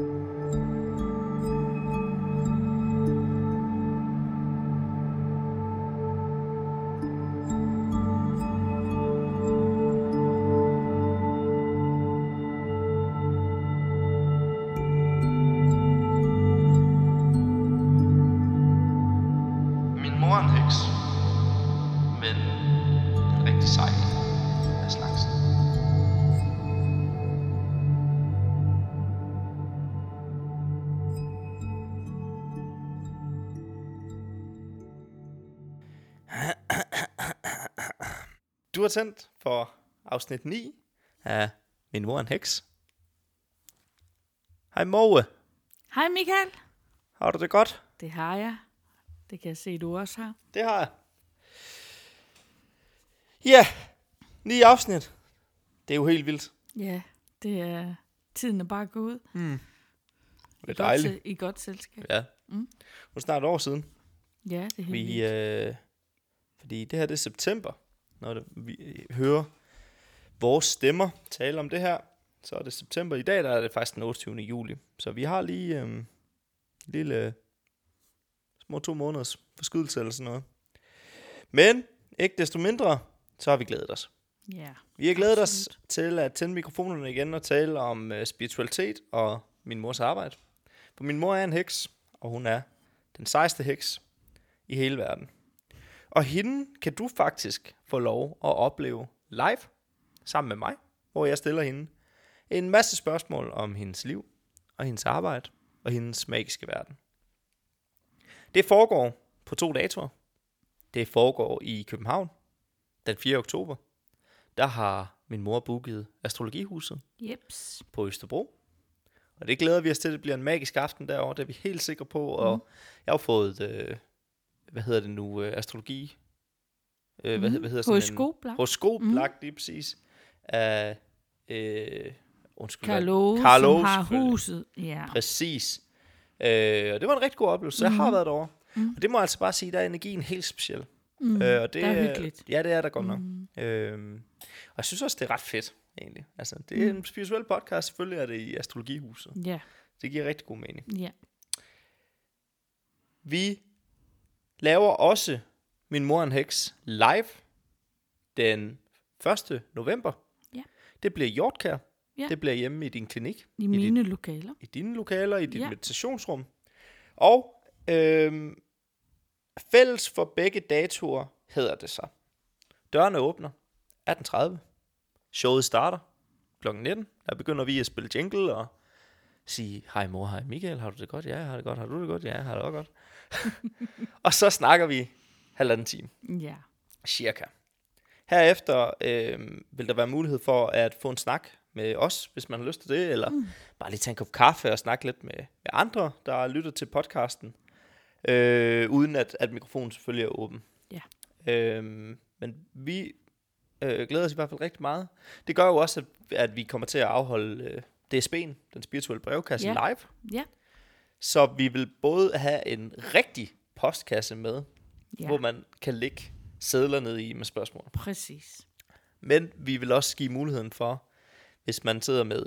Min Har tændt for afsnit 9 af Min mor en heks. Hej Moe, Hej Michael. har du det godt? Det har jeg. Det kan jeg se, du også har. Det har jeg. Ja, ni afsnit. Det er jo helt vildt. Ja, det er... Tiden er bare gået. Det er dejligt. I godt selskab. Ja. Mm. Det er snart et år siden. Ja, det er helt Vi, vildt. øh, fordi det her det er september, når det, vi øh, hører vores stemmer tale om det her. Så er det september. I dag der er det faktisk den 28. juli. Så vi har lige en lille små to måneders forskydelse eller sådan noget. Men ikke desto mindre, så har vi glædet os. Ja. Vi har glædet Absolut. os til at tænde mikrofonerne igen og tale om øh, spiritualitet og min mors arbejde. For min mor er en heks, og hun er den sejeste heks i hele verden. Og hende kan du faktisk få lov at opleve live sammen med mig, hvor jeg stiller hende en masse spørgsmål om hendes liv og hendes arbejde og hendes magiske verden. Det foregår på to datoer. Det foregår i København den 4. oktober der har min mor booket Astrologihuset Jeps. på Østerbro. Og det glæder vi os til, det bliver en magisk aften derovre, det er vi helt sikre på. Og Mhm. jeg har fået, øh, hvad hedder det nu, øh, astrologi. Øh, hvad, hvad hedder sådan en- Horoskoplag. Horoskop Mhm. lagt lige præcis. Af, øh, undskyld, Ove, Karl som har huset. Ja. Præcis. Øh, og det var en rigtig god oplevelse, så jeg har Mhm. været derovre. Mhm. Og det må jeg altså bare sige, der er energien helt speciel. Mm, Øh, og det, det er hyggeligt. Ja, det er der godt nok. Mm. Øhm, og jeg synes også, det er ret fedt, egentlig. Altså, det er Mm. en spirituel podcast, selvfølgelig er det i Astrologihuset. Ja, Det giver rigtig god mening. ja. Vi laver også Min Mor en Heks live den 1. november. Ja. Det bliver i Hjortkær. Ja. Det bliver hjemme i din klinik, I mine lokaler. i dine lokaler, i dit Ja. meditationsrum. Og øhm, fælles for begge datoer hedder det sig. Dørene åbner 18.30. Showet starter kl. 19. Der begynder vi at spille jingle og sige, hej mor, hej Michael, har du det godt? Ja, jeg har det godt. Har du det godt? Ja, jeg har det også godt. og så snakker vi halvanden time, Ja. cirka. Herefter øh, vil der være mulighed for at få en snak med os, hvis man har lyst til det, eller mm. bare lige tage en kop kaffe og snakke lidt med, med andre, der lytter til podcasten, øh, uden at, at mikrofonen selvfølgelig er åben. Ja. Øh, men vi øh, glæder os i hvert fald rigtig meget. Det gør jo også, at, at vi kommer til at afholde øh, DSB'en, den spirituelle brevkasse, Ja. live. Ja. Så vi vil både have en rigtig postkasse med, Ja, hvor man kan lægge sædler ned i med spørgsmål. præcis. Men vi vil også give muligheden for, hvis man sidder med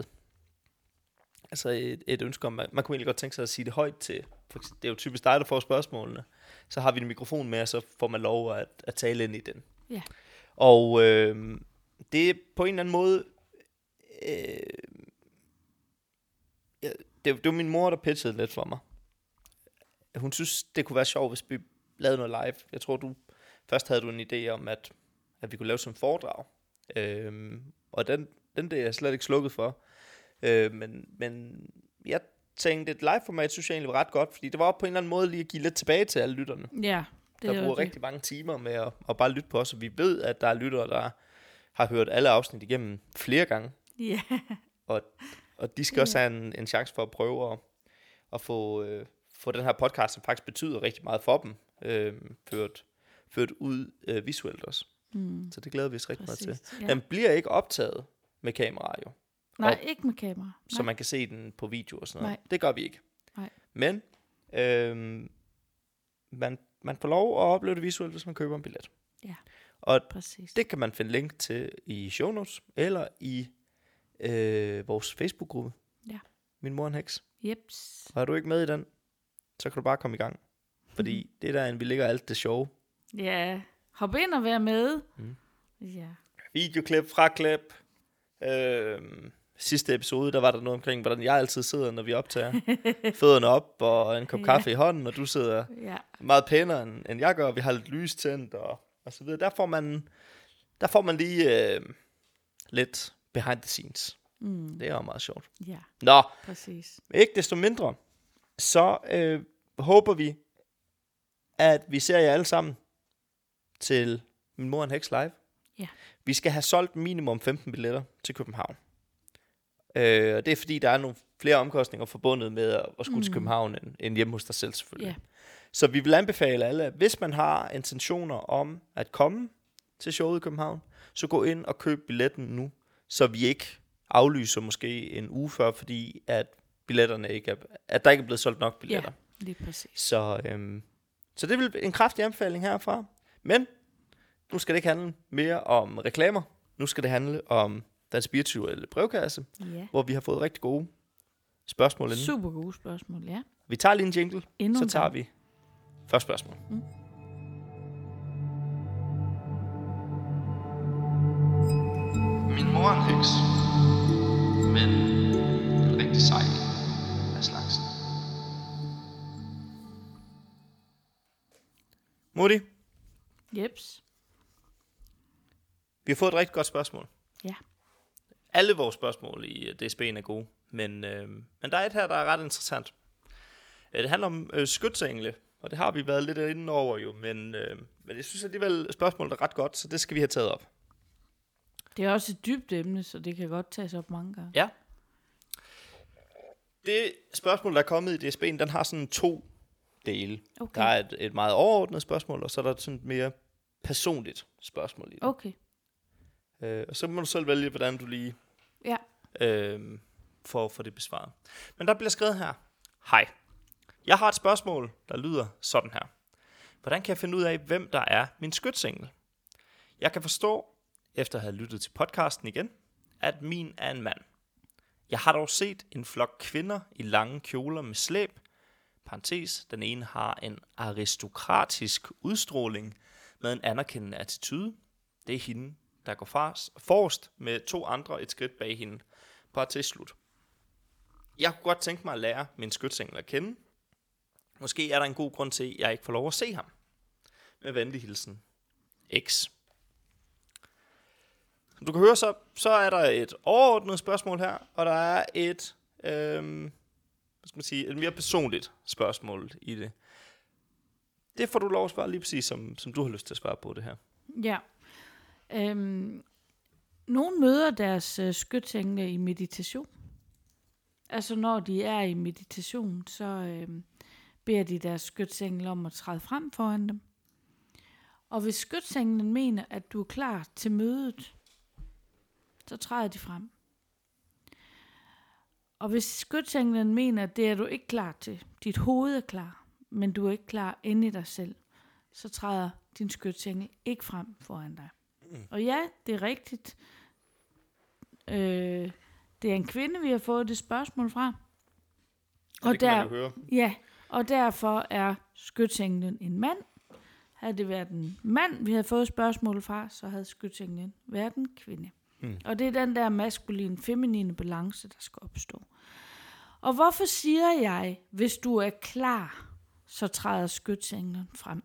altså et, et ønske om, man, man kunne egentlig godt tænke sig at sige det højt til, for det er jo typisk dig, der får spørgsmålene, så har vi en mikrofon med, og så får man lov at, at tale ind i den. Ja. Og øh, det er på en eller anden måde, øh, det, det var min mor, der pitchede lidt for mig. Hun synes, det kunne være sjovt, hvis vi lavede noget live. Jeg tror, du først havde du en idé om, at, at vi kunne lave som foredrag. Øhm, og den, den der er jeg slet ikke slukket for. Øh, men, men jeg tænkte, et live-format synes jeg egentlig var ret godt, fordi det var på en eller anden måde lige at give lidt tilbage til alle lytterne Ja, det der er bruger det. rigtig mange timer med at, at bare lytte på os, og vi ved, at der er lyttere, der har hørt alle afsnit igennem flere gange, Ja, og de skal også have en, en chance for at prøve at, at få, øh, få den her podcast, som faktisk betyder rigtig meget for dem, øh, ført, ført ud øh, visuelt også. mm, Så det glæder vi os rigtig meget til. præcis. Ja. Den bliver ikke optaget med kamera jo, Nej, ikke med kamera. så Nej. man kan se den på video og sådan noget. Nej. Det gør vi ikke. Nej. Men øh, man, man får lov at opleve det visuelt, hvis man køber en billet. Ja. Og Præcis. Det kan man finde link til i show notes, eller i øh, vores Facebook-gruppe. Ja. Min mor en heks. Jeps. Og er du ikke med i den, så kan du bare komme i gang. Fordi det er der, vi ligger alt det sjove. Ja. Hop ind og vær med. Mm. Ja. Videoklip, fraklip. Øh, sidste episode, der var der noget omkring, hvordan jeg altid sidder, når vi optager. Fødderne op og en kop Ja. kaffe i hånden, og du sidder Ja. meget pænere, end, end jeg gør. Vi har lidt lys tændt og, og så videre. Der får man, der får man lige øh, lidt behind the scenes. Mm. Det er jo meget sjovt. Ja, Nå, præcis. ikke desto mindre, så øh, håber vi, at vi ser jer alle sammen til Min Mor en Heks Live. Ja. Vi skal have solgt minimum 15 billetter til København. Øh, og det er fordi, der er nogle flere omkostninger forbundet med at at skulle mm. til. København, end, end hjemme hos dig selv selvfølgelig. Ja. Så vi vil anbefale alle, at hvis man har intentioner om at komme til showet i København, så gå ind og køb billetten nu, så vi ikke aflyser måske en uge før, fordi at billetterne ikke er, at der ikke er blevet solgt nok billetter. Ja, lige præcis. Så, øhm, så det vil en kraftig anbefaling herfra. Men nu skal det ikke handle mere om reklamer. Nu skal det handle om den spirituelle brevkasse, Ja. hvor vi har fået rigtig gode spørgsmål inden. Super gode spørgsmål, ja. Vi tager lige en jingle, Endnu så tager vi første spørgsmål. Min er en heks. Men en rigtig sej af slagsen. Mutti, Jeps. vi har fået et rigtig godt spørgsmål. Ja. Alle vores spørgsmål i øh, DSB'en er gode, men, øh, men der er et her, der er ret interessant. Øh, Det handler om øh, skytsengle, og det har vi været lidt inde over jo, men, øh, men jeg synes alligevel, spørgsmålet er ret godt, så det skal vi have taget op. Det er også et dybt emne, så det kan godt tages op mange gange. Ja. Det spørgsmål, der er kommet i DSB'en, den har sådan to dele. Okay. Der er et, et meget overordnet spørgsmål, og så er der sådan et mere personligt spørgsmål i det. Okay. Øh, og så må du selv vælge, hvordan du lige Ja. øh, får, får det besvaret. Men der bliver skrevet her. Hej. Jeg har et spørgsmål, der lyder sådan her. Hvordan kan jeg finde ud af, hvem der er min skytsengel? Jeg kan forstå, efter at have lyttet til podcasten igen, at min er en mand. Jeg har dog set en flok kvinder i lange kjoler med slæb. Parentes, den ene har en aristokratisk udstråling med en anerkendende attitude. Det er hende, der går forrest med to andre et skridt bag hende. Parentes slut. Jeg kunne godt tænke mig at lære min skytsengel at kende. Måske er der en god grund til, at jeg ikke får lov at se ham. Med venlig hilsen. X. Som du kan høre, så, så er der et overordnet spørgsmål her, og der er et, øhm, hvad skal man sige, et mere personligt spørgsmål i det. Det får du lov at svare lige præcis, som, som du har lyst til at svare på det her. Ja. Øhm, nogle møder deres øh, skytsengle i meditation. Altså når de er i meditation, så øh, beder de deres skytsengle om at træde frem foran dem. Og hvis skytsenglen mener, at du er klar til mødet, så træder de frem. Og hvis skytsenglen mener, at det er du ikke klar til, dit hoved er klar, men du er ikke klar inde i dig selv, så træder din skytsengel ikke frem foran dig. Mm. Og ja, det er rigtigt. Øh, det er en kvinde, vi har fået det spørgsmål fra. Og, det kan man jo høre. Ja, og derfor er skytsenglen en mand. Havde det været en mand, vi havde fået spørgsmål fra, så havde skytsenglen været en kvinde. Mm. Og det er den der maskuline, feminine balance, der skal opstå. Og hvorfor siger jeg, hvis du er klar, så træder skytsenglen frem?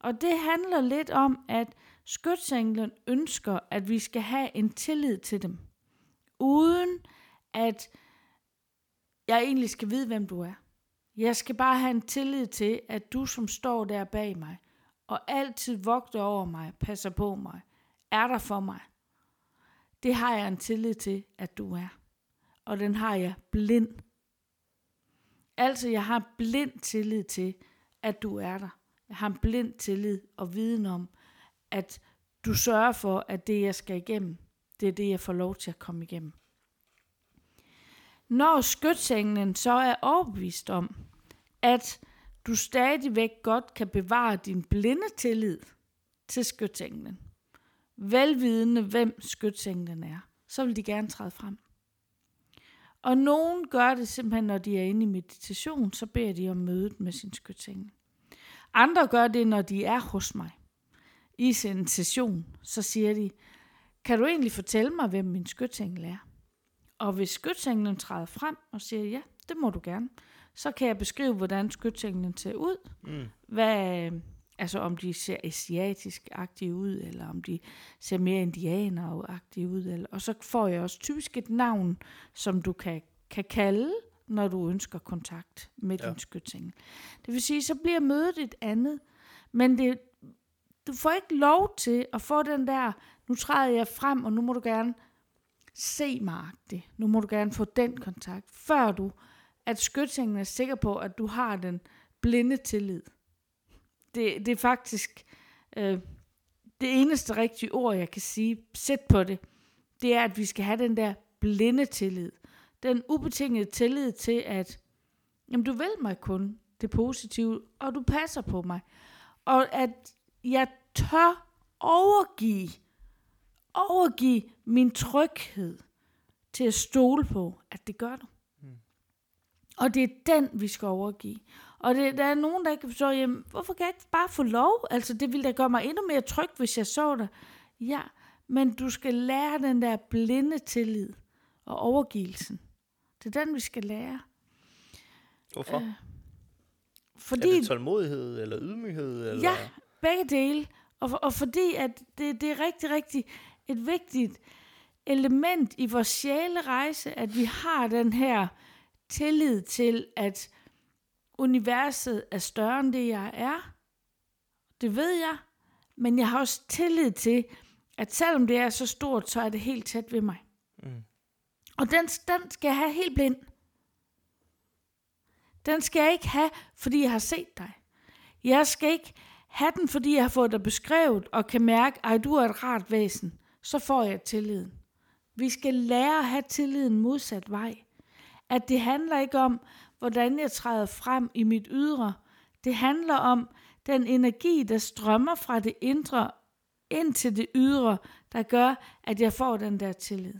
Og det handler lidt om, at skytsenglen ønsker, at vi skal have en tillid til dem. Uden at jeg egentlig skal vide, hvem du er. Jeg skal bare have en tillid til, at du, som står der bag mig, og altid vogter over mig, passer på mig, er der for mig. Det har jeg en tillid til, at du er. Og den har jeg blind. Altså, jeg har blind tillid til, at du er der. Jeg har en blind tillid og viden om, at du sørger for, at det, jeg skal igennem, det er det, jeg får lov til at komme igennem. Når skytsenglen så er overbevist om, at du stadigvæk godt kan bevare din blinde tillid til skytsenglen, velvidende hvem skytsenglen er, så vil de gerne træde frem. Og nogen gør det simpelthen, når de er inde i meditation, så beder de om mødet med sin skytsengel. Andre gør det, når de er hos mig i sin session. Så siger de, kan du egentlig fortælle mig, hvem min skytsengel er? Og hvis skytsenglen træder frem og siger, ja, det må du gerne, så kan jeg beskrive, hvordan skytsenglen ser ud. Mm. Hvad, altså om de ser asiatisk-agtige ud, eller om de ser mere indianer-agtige ud. Eller, og så får jeg også typisk et navn, som du kan, kan kalde, når du ønsker kontakt med ja. din skytsengel. Det vil sige, så bliver mødet et andet, men det, du får ikke lov til at få den der, nu træder jeg frem, og nu må du gerne se mig det. Nu må du gerne få den kontakt, før du, at skytsenglen er sikker på, at du har den blinde tillid. Det, det er faktisk øh, det eneste rigtige ord, jeg kan sige, sæt på det, det er, at vi skal have den der blinde tillid. Den ubetingede tillid til, at jamen, du vil mig kun det positive, og du passer på mig. Og at jeg tør overgive, overgive min tryghed til at stole på, at det gør du. Mm. Og det er den, vi skal overgive. Og det, der er nogen, der ikke forstå, jamen, hvorfor kan jeg ikke bare få lov? Altså, det ville da gøre mig endnu mere tryg, hvis jeg så dig. Ja, men du skal lære den der blinde tillid og overgivelsen. Det er den, vi skal lære. Hvorfor? Øh, fordi, er det tålmodighed eller ydmyghed? Eller? Ja, begge dele. Og, og fordi at det, det er rigtig, rigtig et vigtigt element i vores sjælerejse, at vi har den her tillid til, at universet er større end det, jeg er. Det ved jeg. Men jeg har også tillid til, at selvom det er så stort, så er det helt tæt ved mig. Mm. Og den, den skal jeg have helt blind. Den skal jeg ikke have, fordi jeg har set dig. Jeg skal ikke have den, fordi jeg har fået dig beskrevet og kan mærke, at du er et rart væsen. Så får jeg tilliden. Vi skal lære at have tilliden modsat vej. At det handler ikke om, hvordan jeg træder frem i mit ydre. Det handler om den energi, der strømmer fra det indre ind til det ydre, der gør, at jeg får den der tillid.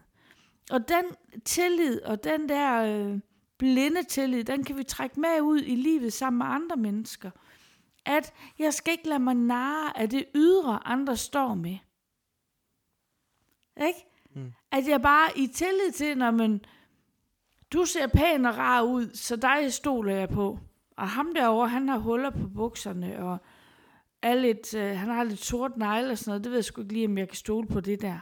Og den tillid og den der øh, blinde tillid, den kan vi trække med ud i livet sammen med andre mennesker. At jeg skal ikke lade mig narre af det ydre, andre står med. Ikke? Mm. At jeg bare i tillid til, når man, du ser pæn og rar ud, så dig stoler jeg på. Og ham derovre, han har huller på bukserne, og er lidt, øh, han har lidt sort negle og sådan noget. Det ved jeg sgu ikke lige, om jeg kan stole på det der.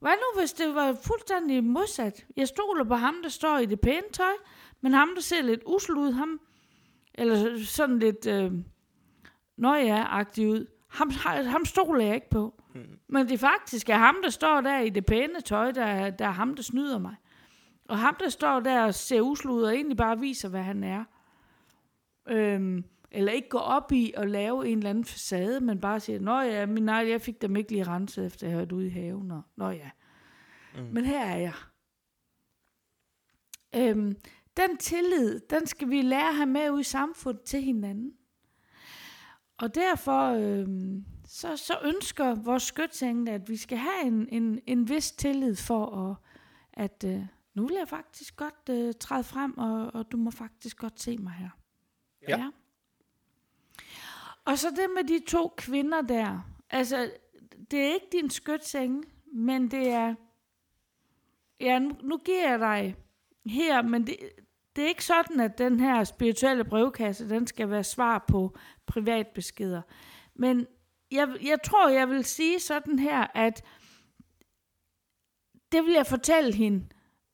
Hvad nu, hvis det var fuldstændig modsat? Jeg stoler på ham, der står i det pæne tøj, men ham, der ser lidt usel ud, ham, eller sådan lidt, øh, nøje-agtig ud, ham, ham stoler jeg ikke på. Mm. Men det faktisk er ham, der står der i det pæne tøj, der, der er ham, der snyder mig. Og ham, der står der og ser usel ud, og egentlig bare viser, hvad han er. Øhm, eller ikke gå op i at lave en eller anden facade, men bare sige, nå ja, min nej, jeg fik dem ikke lige renset, efter jeg hørte ude i haven, og nå ja. Mm. Men her er jeg. Øhm, den tillid, den skal vi lære at have med ud i samfundet til hinanden. Og derfor øhm, så, så ønsker vores skytsengel, at vi skal have en, en, en vis tillid for, at, at øh, nu vil jeg faktisk godt øh, træde frem, og, og du må faktisk godt se mig her. Ja. ja. Og så det med de to kvinder der. Altså, det er ikke din skytsengel, men det er... Ja, nu, nu giver jeg dig her, men det, det er ikke sådan, at den her spirituelle brevkasse, den skal være svar på privatbeskeder. Men jeg, jeg tror, jeg vil sige sådan her, at det vil jeg fortælle hende,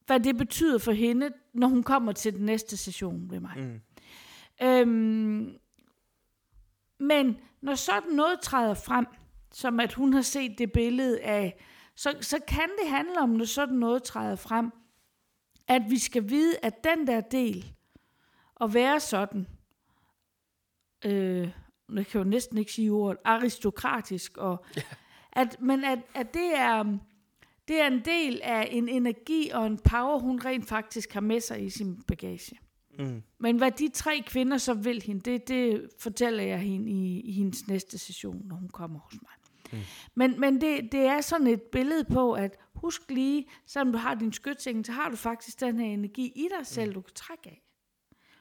hvad det betyder for hende, når hun kommer til den næste session ved mig. Mm. Øhm, men når sådan noget træder frem, som at hun har set det billede af, så, så kan det handle om, når sådan noget træder frem, at vi skal vide, at den der del, at være sådan, øh, jeg kan jo næsten ikke sige ordet, aristokratisk, og, ja. at, men at, at det er, det er en del af en energi og en power, hun rent faktisk har med sig i sin bagage. Mm. Men hvad de tre kvinder så vil hende, det, det fortæller jeg hende i, i hendes næste session, når hun kommer hos mig. Mm. Men, men det, det er sådan et billede på, at husk lige, selvom du har din skytseng, så har du faktisk den her energi i dig selv, mm. du kan trække af.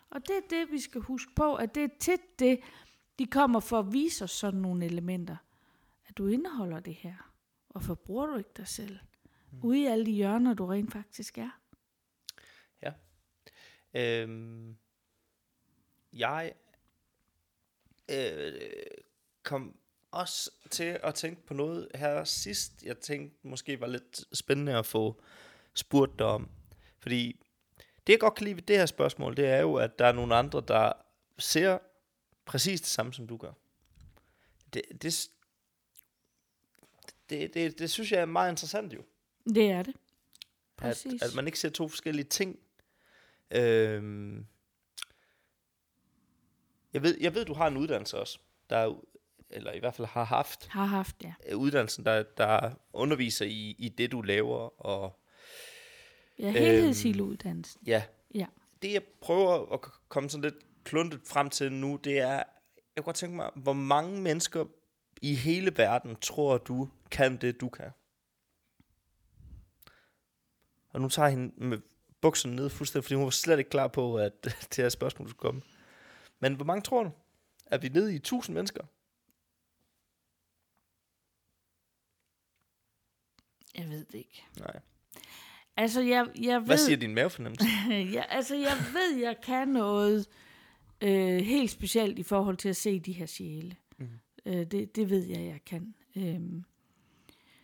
Og det er det, vi skal huske på, at det er tit det, de kommer for at vise os sådan nogle elementer. At du indeholder det her. Hvorfor bruger du ikke dig selv? Mm. Ude i alle de hjørner, du rent faktisk er. Ja. Øhm, jeg øh, kom også til at tænke på noget her sidst, jeg tænkte måske var lidt spændende at få spurgt dig om. Fordi det jeg godt kan lide ved det her spørgsmål, det er jo, at der er nogle andre, der ser præcis det samme, som du gør. Det, det, det, det, det synes jeg er meget interessant jo. Det er det. Præcis. At, at man ikke ser to forskellige ting. Øhm, jeg, ved, jeg ved, du har en uddannelse også, der er, eller i hvert fald har haft. Har haft, ja. Øh, uddannelsen, der, der underviser i, i det, du laver. Og, ja, helhedsiluddannelsen. Øhm, ja. ja. Det, jeg prøver at komme sådan lidt kluntet frem til nu, det er, jeg kunne godt tænke mig, hvor mange mennesker i hele verden tror du kan det, du kan? Og nu tager hende med bukserne ned fuldstændig, fordi hun var slet ikke klar på, at det her spørgsmål skulle komme. Men hvor mange tror du? Er vi nede i 1000 mennesker? Jeg ved det ikke. Nej. Altså, jeg, jeg ved... Hvad siger din mavefornemmelse? ja, altså, jeg ved, jeg kan noget øh, helt specielt i forhold til at se de her sjæle. Mm. Øh, det, det ved jeg, jeg kan. Øhm.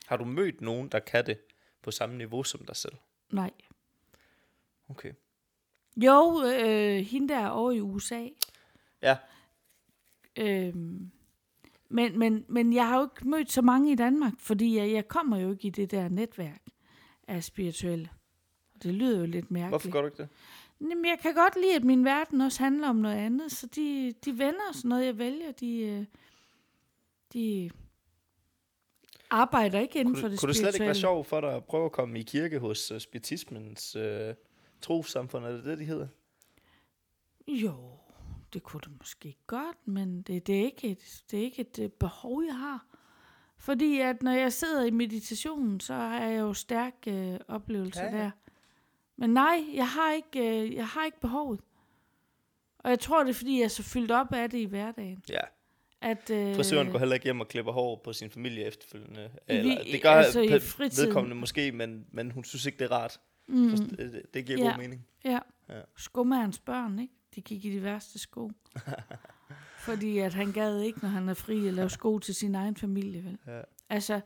Har du mødt nogen, der kan det på samme niveau som dig selv? Nej. Okay. Jo, øh, hende der over i USA. Ja. Øhm, men, men, men jeg har jo ikke mødt så mange i Danmark, fordi jeg, jeg kommer jo ikke i det der netværk af spirituelle. Det lyder jo lidt mærkeligt. Hvorfor gør du ikke det? Jamen, jeg kan godt lide, at min verden også handler om noget andet, så de, de venner sådan noget, jeg vælger, de, øh, de arbejder ikke inden kunne, for det Kunne det slet ikke være sjovt for dig at prøve at komme i kirke hos uh, spiritismens uh, trosamfund, er det det, de hedder? Jo, det kunne det måske godt, men det, det, er ikke et, det er ikke et uh, behov, jeg har. Fordi at når jeg sidder i meditationen, så har jeg jo stærk uh, oplevelse ja, ja. der. Men nej, jeg har ikke, uh, jeg har ikke behovet. Og jeg tror, det er, fordi jeg er så fyldt op af det i hverdagen. Ja. At, øh, Frisøren går heller ikke hjem og klipper hår på sin familie efterfølgende. Eller, vi, det gør altså i vedkommende måske, men, men hun synes ikke, det er rart. Mm. det, det, det giver ja. god mening. Ja. ja. Skomagerens børn, ikke? De gik i de værste sko. Fordi at han gad ikke, når han er fri, at lave sko til sin egen familie, vel? Ja. Altså,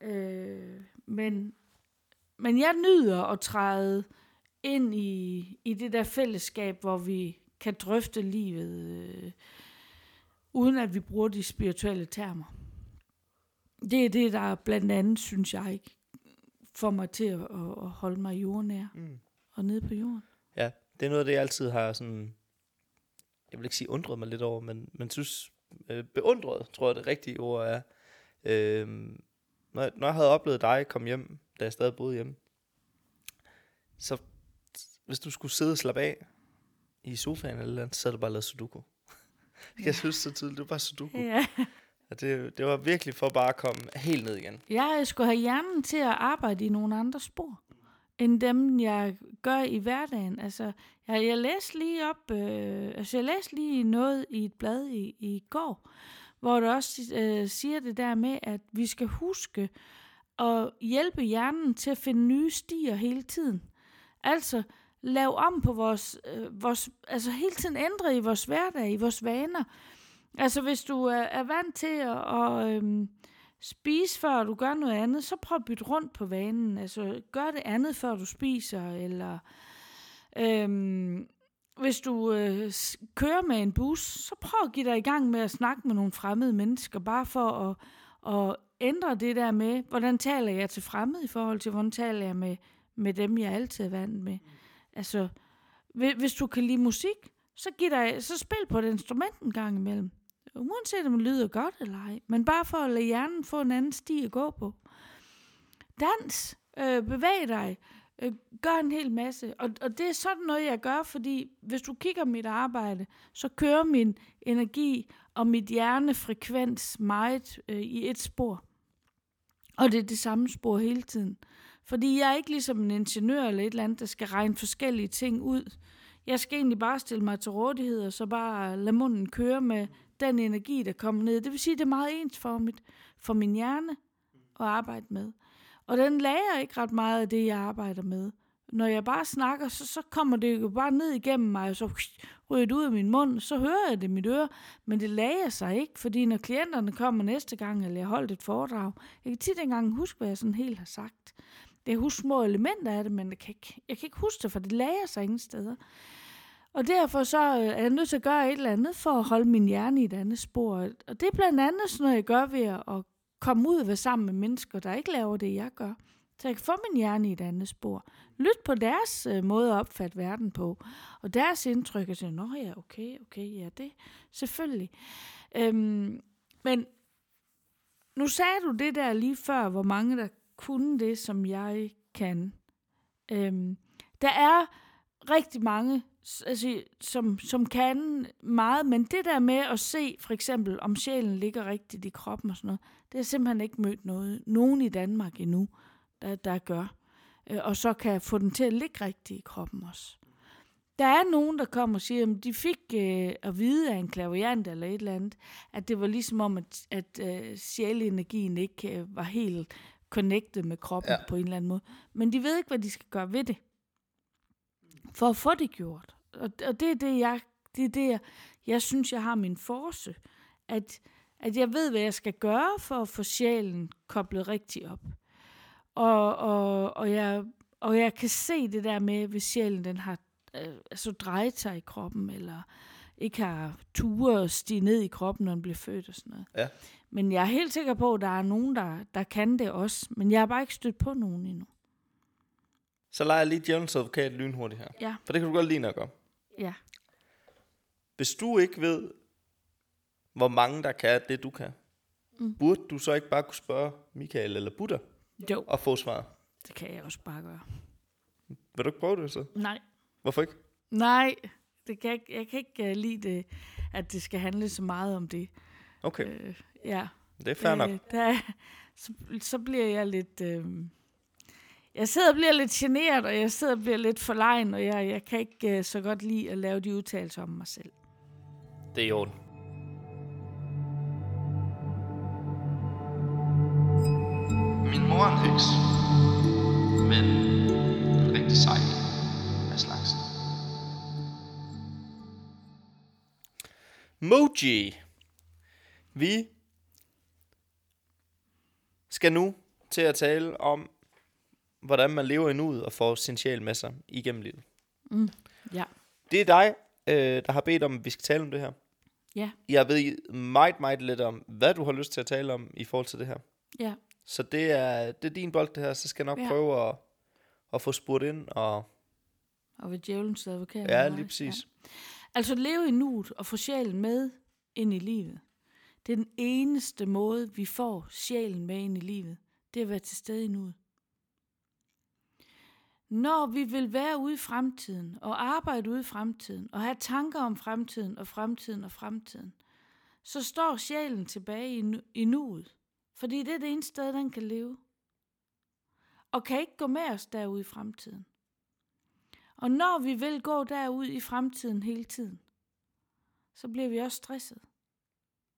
øh, men, men jeg nyder at træde ind i, i det der fællesskab, hvor vi kan drøfte livet, øh, uden at vi bruger de spirituelle termer. Det er det, der blandt andet, synes jeg, ikke får mig til at, at holde mig jordnær mm. og nede på jorden. Ja, det er noget af det, jeg altid har sådan, jeg vil ikke sige undret mig lidt over, men, men synes, øh, beundret, tror jeg det rigtige ord er. Øh, når, jeg, når jeg havde oplevet dig komme hjem, da jeg stadig boede hjemme, så hvis du skulle sidde og slappe af i sofaen eller andet, så havde du bare lavet sudoku. Ja. Jeg synes så tydeligt, det var bare sudoku. Ja. Og det, det var virkelig for bare at komme helt ned igen. Jeg skulle have hjernen til at arbejde i nogle andre spor, end dem, jeg gør i hverdagen. Altså, jeg, jeg læste lige op, øh, altså jeg læste lige noget i et blad i, i går, hvor det også øh, siger det der med, at vi skal huske at hjælpe hjernen til at finde nye stier hele tiden. Altså, lave om på vores, øh, vores, altså hele tiden ændre i vores hverdag, i vores vaner. Altså hvis du er, er vant til at, og, øh, spise, før du gør noget andet, så prøv at bytte rundt på vanen. Altså gør det andet, før du spiser, eller øh, hvis du øh, kører med en bus, så prøv at give dig i gang med at snakke med nogle fremmede mennesker, bare for at, at ændre det der med, hvordan taler jeg til fremmede i forhold til, hvordan taler jeg med, med dem, jeg altid er vant med. Altså, hvis du kan lide musik, så, giv dig, så spil på et instrument en gang imellem. Uanset om det lyder godt eller ej. Men bare for at lade hjernen få en anden sti at gå på. Dans. Øh, bevæg dig. Øh, gør en hel masse. Og, og det er sådan noget, jeg gør, fordi hvis du kigger mit arbejde, så kører min energi og mit hjernefrekvens meget øh, i et spor. Og det er det samme spor hele tiden. Fordi jeg er ikke ligesom en ingeniør eller et eller andet, der skal regne forskellige ting ud. Jeg skal egentlig bare stille mig til rådighed, og så bare lade munden køre med den energi, der kommer ned. Det vil sige, at det er meget ensformigt for min hjerne at arbejde med. Og den lærer ikke ret meget af det, jeg arbejder med. Når jeg bare snakker, så, så kommer det jo bare ned igennem mig, og så ryger det ud af min mund, så hører jeg det i mit øre, men det lager sig ikke, fordi når klienterne kommer næste gang, eller jeg holdt et foredrag, jeg kan tit engang huske, hvad jeg sådan helt har sagt. Jeg kan huske små elementer af det, men jeg kan, ikke, jeg kan ikke huske det, for det lager sig ingen steder. Og derfor så øh, er jeg nødt til at gøre et eller andet for at holde min hjerne i et andet spor. Og det er blandt andet sådan noget, jeg gør ved at komme ud og være sammen med mennesker, der ikke laver det, jeg gør. Så jeg kan få min hjerne i et andet spor. Lyt på deres øh, måde at opfatte verden på. Og deres indtryk er sådan, nå ja, okay, okay, ja, det selvfølgelig. Øhm, men nu sagde du det der lige før, hvor mange der kunne det, som jeg kan. Øhm, der er rigtig mange, altså, som, som kan meget, men det der med at se, for eksempel, om sjælen ligger rigtigt i kroppen og sådan noget, det har simpelthen ikke mødt noget, nogen i Danmark endnu, der, der gør. Øh, og så kan få den til at ligge rigtigt i kroppen også. Der er nogen, der kommer og siger, at de fik øh, at vide af en klaviant eller et eller andet, at det var ligesom om, at, at øh, sjælenergien ikke øh, var helt connected med kroppen ja. på en eller anden måde. Men de ved ikke, hvad de skal gøre ved det. For at få det gjort. Og, og det er det, jeg, det er det, jeg, jeg synes, jeg har min force. At, at jeg ved, hvad jeg skal gøre for at få sjælen koblet rigtigt op. Og, og, og, jeg, og jeg kan se det der med, hvis sjælen den har øh, altså drejet sig i kroppen, eller ikke har ture og stige ned i kroppen, når den bliver født og sådan noget. Ja. Men jeg er helt sikker på, at der er nogen, der, der kan det også. Men jeg har bare ikke stødt på nogen endnu. Så leger jeg lige djævelens advokat lynhurtigt her. Ja. For det kan du godt lide, når jeg gør. Ja. Hvis du ikke ved, hvor mange der kan det, du kan, mm. burde du så ikke bare kunne spørge Michael eller Buddha Jo, og få svar? det kan jeg også bare gøre. Vil du ikke prøve det så? Nej. Hvorfor ikke? Nej, det kan jeg, ikke- jeg kan ikke uh, lide det, at det skal handle så meget om det. Okay, Øh, ja. det er fair nok. Øh, der, så, så bliver jeg lidt... Øh, jeg sidder og bliver lidt generet, og jeg sidder og bliver lidt forlegen, og jeg, jeg kan ikke øh, så godt lide at lave de udtalelser om mig selv. Det er i orden. Min mor er en heks. Moji. Vi skal nu til at tale om, hvordan man lever i nuet og får sin sjæl med sig igennem livet. Ja. Det er dig, øh, der har bedt om, at vi skal tale om det her. Ja. Jeg ved meget, meget lidt om, hvad du har lyst til at tale om i forhold til det her. Ja. Så det er, det er din bold, det her. Så skal jeg nok Ja. prøve at, at få spurgt ind. Og, Og ved djævelens advokat. ja, lige præcis. Ja. Altså leve i nuet og få sjælen med ind i livet. Det er den eneste måde, vi får sjælen med ind i livet. Det er at være til stede i nuet. Når vi vil være ude i fremtiden og arbejde ude i fremtiden og have tanker om fremtiden og fremtiden og fremtiden, så står sjælen tilbage i, nu- i nuet. Fordi det er det eneste sted, den kan leve. Og kan ikke gå med os derude i fremtiden. Og når vi vil gå derud i fremtiden hele tiden, så bliver vi også stresset.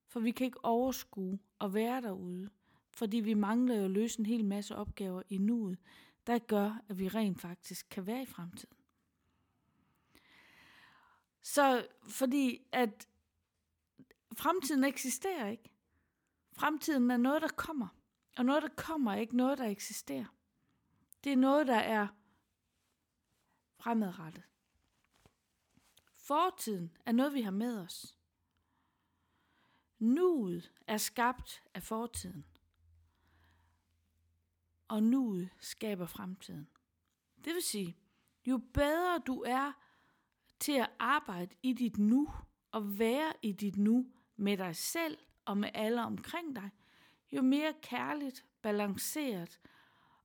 For vi kan ikke overskue at være derude, fordi vi mangler jo at løse en hel masse opgaver i nuet, der gør, at vi rent faktisk kan være i fremtiden. Så fordi at fremtiden eksisterer ikke. Fremtiden er noget, der kommer. Og noget, der kommer, er ikke noget, der eksisterer. Det er noget, der er fremadrettet. Fortiden er noget, vi har med os. Nuet er skabt af fortiden. Og nuet skaber fremtiden. Det vil sige, jo bedre du er til at arbejde i dit nu, og være i dit nu med dig selv og med alle omkring dig, jo mere kærligt, balanceret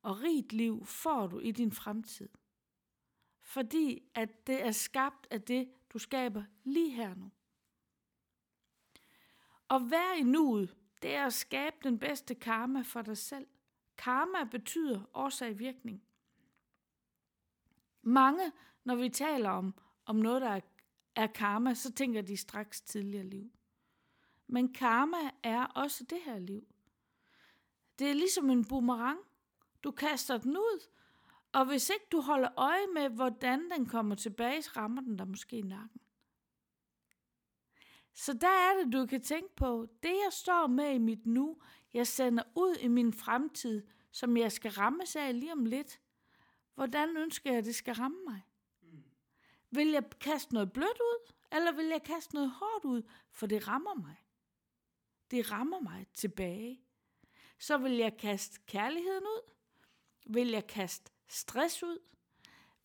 og rigt liv får du i din fremtid. Fordi at det er skabt af det, du skaber lige her nu. Og være i nuet, det er at skabe den bedste karma for dig selv. Karma betyder årsag-virkning. Mange, når vi taler om, om noget, der er, er karma, så tænker de straks tidligere liv. Men karma er også det her liv. Det er ligesom en boomerang. Du kaster den ud, og hvis ikke du holder øje med, hvordan den kommer tilbage, så rammer den dig måske i nakken. Så der er det, du kan tænke på, det jeg står med i mit nu, jeg sender ud i min fremtid, som jeg skal ramme af lige om lidt. Hvordan ønsker jeg, at det skal ramme mig? Vil jeg kaste noget blødt ud, eller vil jeg kaste noget hårdt ud, for det rammer mig? Det rammer mig tilbage. Så vil jeg kaste kærligheden ud? Vil jeg kaste stress ud?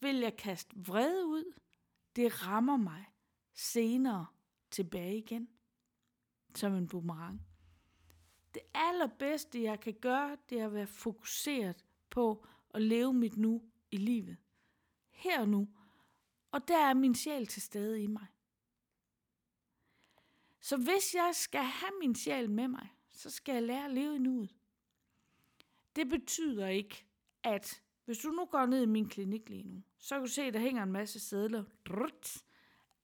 Vil jeg kaste vrede ud? Det rammer mig senere tilbage igen. Som en boomerang. Det allerbedste, jeg kan gøre, det er at være fokuseret på at leve mit nu i livet. Her og nu. Og der er min sjæl til stede i mig. Så hvis jeg skal have min sjæl med mig, så skal jeg lære at leve i nuet. Det betyder ikke, at hvis du nu går ned i min klinik lige nu, så kan du se, at der hænger en masse sædler.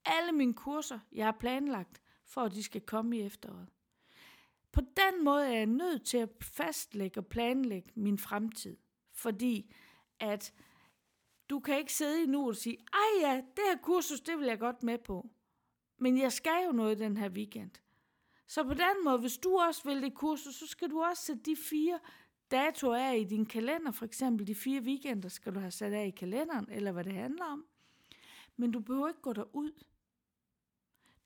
Alle mine kurser, jeg har planlagt, for at de skal komme i efteråret. På den måde er jeg nødt til at fastlægge og planlægge min fremtid. Fordi at du kan ikke sidde i nu og sige, ej ja, det her kursus, det vil jeg godt med på. Men jeg skal jo noget den her weekend. Så på den måde, hvis du også vil det kursus, så skal du også sætte de fire datoer er i din kalender. For eksempel de fire weekender skal du have sat af i kalenderen, eller hvad det handler om. Men du behøver ikke gå derud.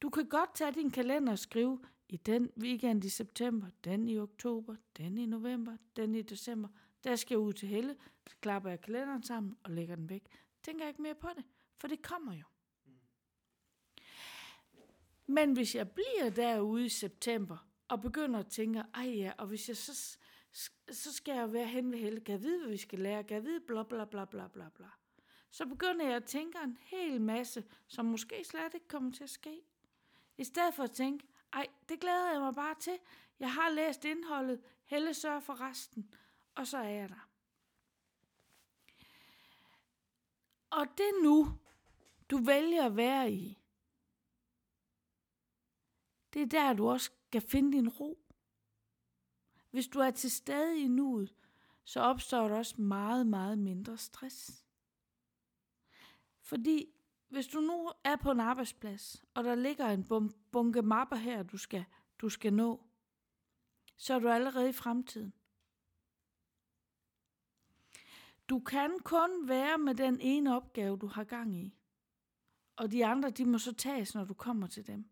Du kan godt tage din kalender og skrive, i den weekend i september, den i oktober, den i november, den i december, der skal jeg ud til Helle, så klapper jeg kalenderen sammen og lægger den væk. Tænker jeg ikke mere på det, for det kommer jo. Men hvis jeg bliver derude i september, og begynder at tænke, ej ja, og hvis jeg så, så skal jeg være hen ved Helle, kan jeg vide, hvad vi skal lære, kan jeg vide, bla bla bla bla bla bla. Så begynder jeg at tænke en hel masse, som måske slet ikke kommer til at ske. I stedet for at tænke, ej, det glæder jeg mig bare til. Jeg har læst indholdet, Helle sørger for resten, og så er jeg der. Og det nu, du vælger at være i, det er der, du også skal finde din ro. Hvis du er til stede i nuet, så opstår der også meget, meget mindre stress. Fordi hvis du nu er på en arbejdsplads, og der ligger en bunke mapper her, du skal, du skal nå, så er du allerede i fremtiden. Du kan kun være med den ene opgave, du har gang i. Og de andre, de må så tages, når du kommer til dem.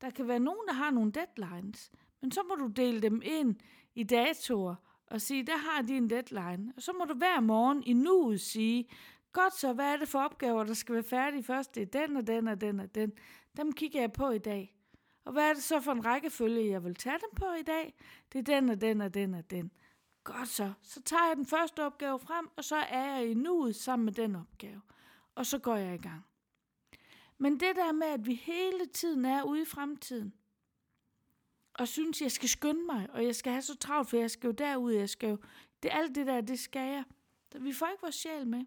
Der kan være nogen, der har nogle deadlines, men så må du dele dem ind i datoer og sige, der har de en deadline. Og så må du hver morgen i nuet sige, godt så, hvad er det for opgaver, der skal være færdige først? Det er den og den og den og den. Dem kigger jeg på i dag. Og hvad er det så for en rækkefølge, jeg vil tage dem på i dag? Det er den og den og den og den. Godt så. Så tager jeg den første opgave frem, og så er jeg i nuet sammen med den opgave. Og så går jeg i gang. Men det der med, at vi hele tiden er ude i fremtiden, og synes, jeg skal skynde mig, og jeg skal have så travlt, for jeg skal jo derud, jeg skal jo... Det, alt det der, det skal jeg. Vi får ikke vores sjæl med.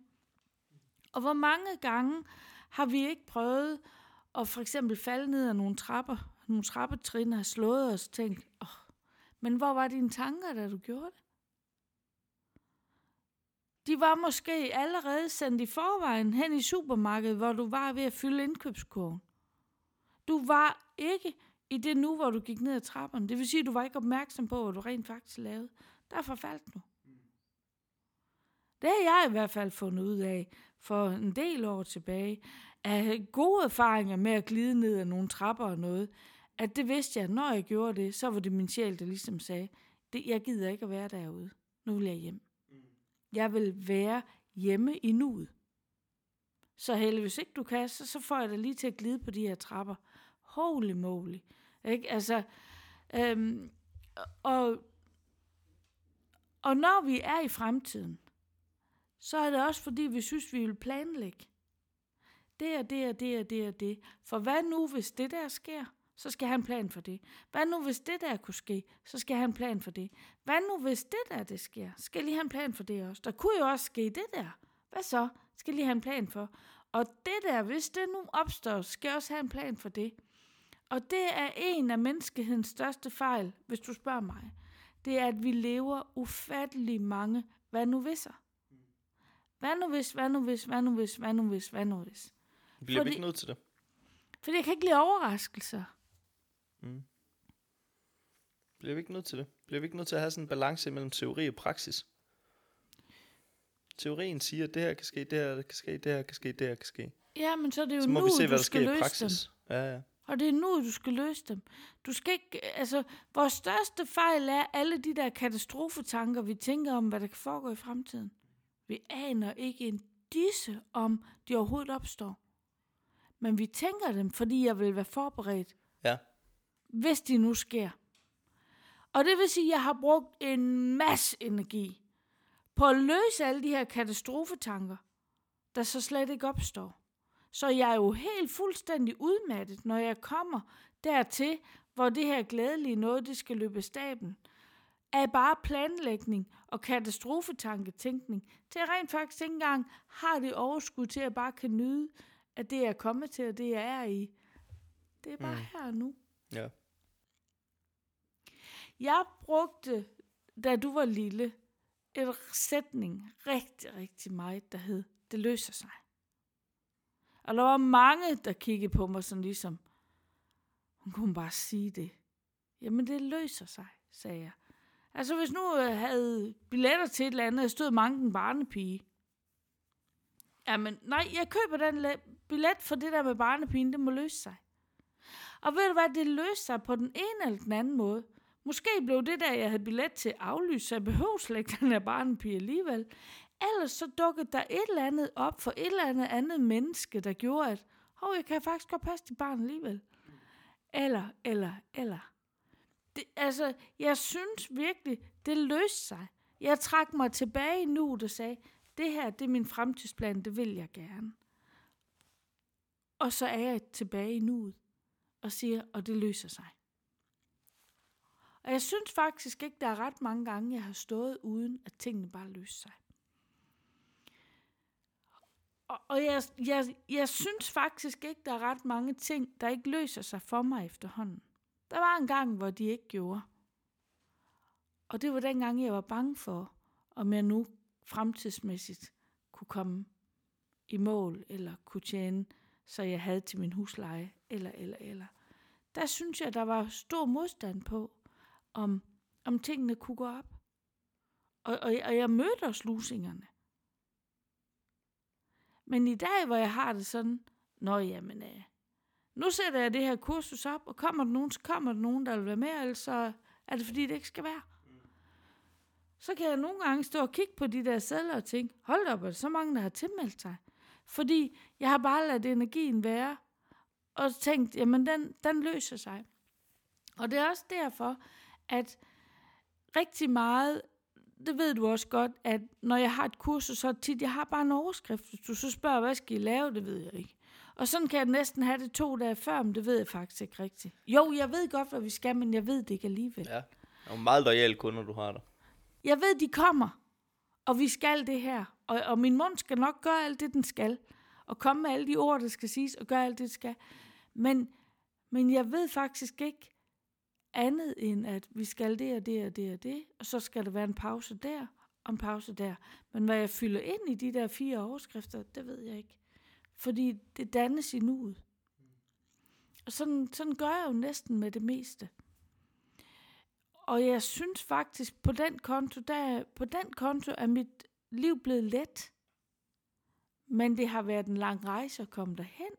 Og hvor mange gange har vi ikke prøvet at for eksempel falde ned af nogle trapper, nogle trappetrin har slået os og tænkt, oh, men hvor var dine tanker, da du gjorde det? De var måske allerede sendt i forvejen hen i supermarkedet, hvor du var ved at fylde indkøbskurven. Du var ikke i det nu, hvor du gik ned ad trapperne. Det vil sige, at du var ikke opmærksom på, hvad du rent faktisk lavede. Derfor faldt du. Det har jeg i hvert fald fundet ud af for en del år tilbage. Af gode erfaringer med at glide ned ad nogle trapper og noget. At det vidste jeg, at når jeg gjorde det, så var det min sjæl, der ligesom sagde, det, jeg gider ikke at være derude. Nu vil jeg hjem. Jeg vil være hjemme i nuet. Så heldigvis hvis ikke du kan, så, så får jeg dig lige til at glide på de her trapper. Holy moly. Ikke? Altså, øhm, og, Og når vi er i fremtiden, så er det også fordi, vi synes, vi vil planlægge. Det er det og det og det og det. For hvad nu, hvis det der sker? Så skal han plan for det. Hvad nu, hvis det der kunne ske? Så skal han plan for det. Hvad nu, hvis det der det sker? Skal lige have en plan for det også? Der kunne jo også ske det der. Hvad så? Skal lige have en plan for? Og det der, hvis det nu opstår, skal også have en plan for det. Og det er en af menneskehedens største fejl, hvis du spørger mig. Det er, at vi lever ufattelig mange hvad nu viser. Hvad nu hvis, hvad nu hvis, hvad nu hvis, hvad nu hvis, hvad nu hvis. Bliver Fordi- vi ikke nødt til det? Fordi jeg kan ikke lide overraskelser. Bliver vi ikke nødt til det? Bliver vi ikke nødt til at have sådan en balance mellem teori og praksis? Teorien siger, at det her kan ske, det her kan ske, det her kan ske, det her kan ske. Ja, men så er det jo Så må nu, vi se, hvad der sker i praksis. dem. Ja, ja. Og det er nu, du skal løse dem. Du skal ikke, altså, vores største fejl er alle de der katastrofetanker, vi tænker om, hvad der kan foregå i fremtiden. Vi aner ikke en disse om, de overhovedet opstår. Men vi tænker dem, fordi jeg vil være forberedt, Ja, hvis de nu sker. Og det vil sige, at jeg har brugt en masse energi på at løse alle de her katastrofetanker, der så slet ikke opstår. Så jeg er jo helt fuldstændig udmattet, når jeg kommer dertil, hvor det her glædelige noget, det skal løbe staben. Af bare planlægning og katastrofetanketænkning, til jeg rent faktisk ikke engang har det overskud til, at jeg bare kan nyde, at det jeg er kommet til, og det jeg er i. Det er bare mm. her nu. ja. Jeg brugte, da du var lille, en sætning rigtig, rigtig meget, der hed, det løser sig. Og der var mange, der kiggede på mig sådan ligesom, hun kunne bare sige det. Jamen, det løser sig, sagde jeg. Altså, hvis nu jeg havde billetter til et eller andet, og jeg stod mange en barnepige. Jamen, nej, jeg køber den billet for det der med barnepigen, det må løse sig. Og ved du hvad, det løste sig på den ene eller den anden måde. Måske blev det der, jeg havde billet til aflyst, så jeg behøvede slet ikke den her barnepige alligevel. Ellers så dukkede der et eller andet op for et eller andet andet menneske, der gjorde, at hov, jeg kan faktisk godt passe til barn alligevel. Eller, eller, eller. Det, altså, jeg synes virkelig, det løste sig. Jeg trak mig tilbage nu og sagde, det her, det er min fremtidsplan, det vil jeg gerne. Og så er jeg tilbage i nuet og siger, og det løser sig. Og jeg synes faktisk ikke, der er ret mange gange, jeg har stået uden, at tingene bare løser sig. Og, og jeg, jeg, jeg synes faktisk ikke, der er ret mange ting, der ikke løser sig for mig efterhånden. Der var en gang, hvor de ikke gjorde. Og det var den gang, jeg var bange for, om jeg nu fremtidsmæssigt kunne komme i mål, eller kunne tjene, så jeg havde til min husleje, eller, eller, eller. Der synes jeg, der var stor modstand på, om, om tingene kunne gå op. Og, og, og jeg mødte også lusingerne. Men i dag, hvor jeg har det sådan, nå jamen, øh, nu sætter jeg det her kursus op, og kommer der nogen, så kommer der nogen, der vil være med, ellers så er det fordi, det ikke skal være. Så kan jeg nogle gange stå og kigge på de der sædler og tænke, hold op, er der så mange, der har tilmeldt sig? Fordi jeg har bare ladet energien være, og tænkt, jamen den, den løser sig. Og det er også derfor, at rigtig meget, det ved du også godt, at når jeg har et kursus, så tit, jeg har bare en overskrift. Hvis du så spørger, hvad skal I lave, det ved jeg ikke. Og sådan kan jeg næsten have det to dage før, men det ved jeg faktisk ikke rigtigt. Jo, jeg ved godt, hvad vi skal, men jeg ved det ikke alligevel. Ja. Og meget lojale kunder, du har der. Jeg ved, de kommer, og vi skal det her. Og, og min mund skal nok gøre alt det, den skal. Og komme med alle de ord, der skal siges, og gøre alt det, det skal. Men, men jeg ved faktisk ikke andet end, at vi skal det og det og det og det. Og så skal der være en pause der og en pause der. Men hvad jeg fylder ind i de der fire overskrifter, det ved jeg ikke. Fordi det dannes i nuet. Og sådan, sådan gør jeg jo næsten med det meste. Og jeg synes faktisk, på den konto, der, på den konto er mit liv blevet let. Men det har været en lang rejse at komme derhen,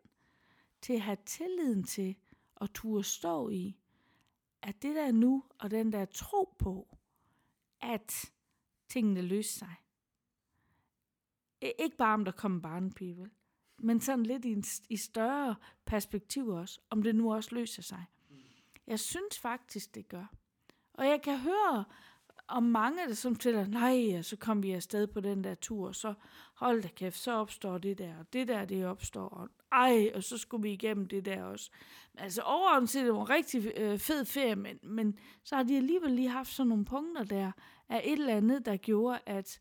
til at have tilliden til at turde stå i, at det der nu, og den der tro på, at tingene løser sig. Ikke bare om der kommer barnepige, vel? men sådan lidt i, en, i større perspektiv også, om det nu også løser sig. Jeg synes faktisk, det gør. Og jeg kan høre om mange, der som tæller, nej, og så kom vi afsted på den der tur, og så hold da kæft, så opstår det der, og det der, det opstår, og ej, og så skulle vi igennem det der også. Altså overordnet set, det var en rigtig øh, fed ferie, men, men så har de alligevel lige haft sådan nogle punkter der, af et eller andet, der gjorde, at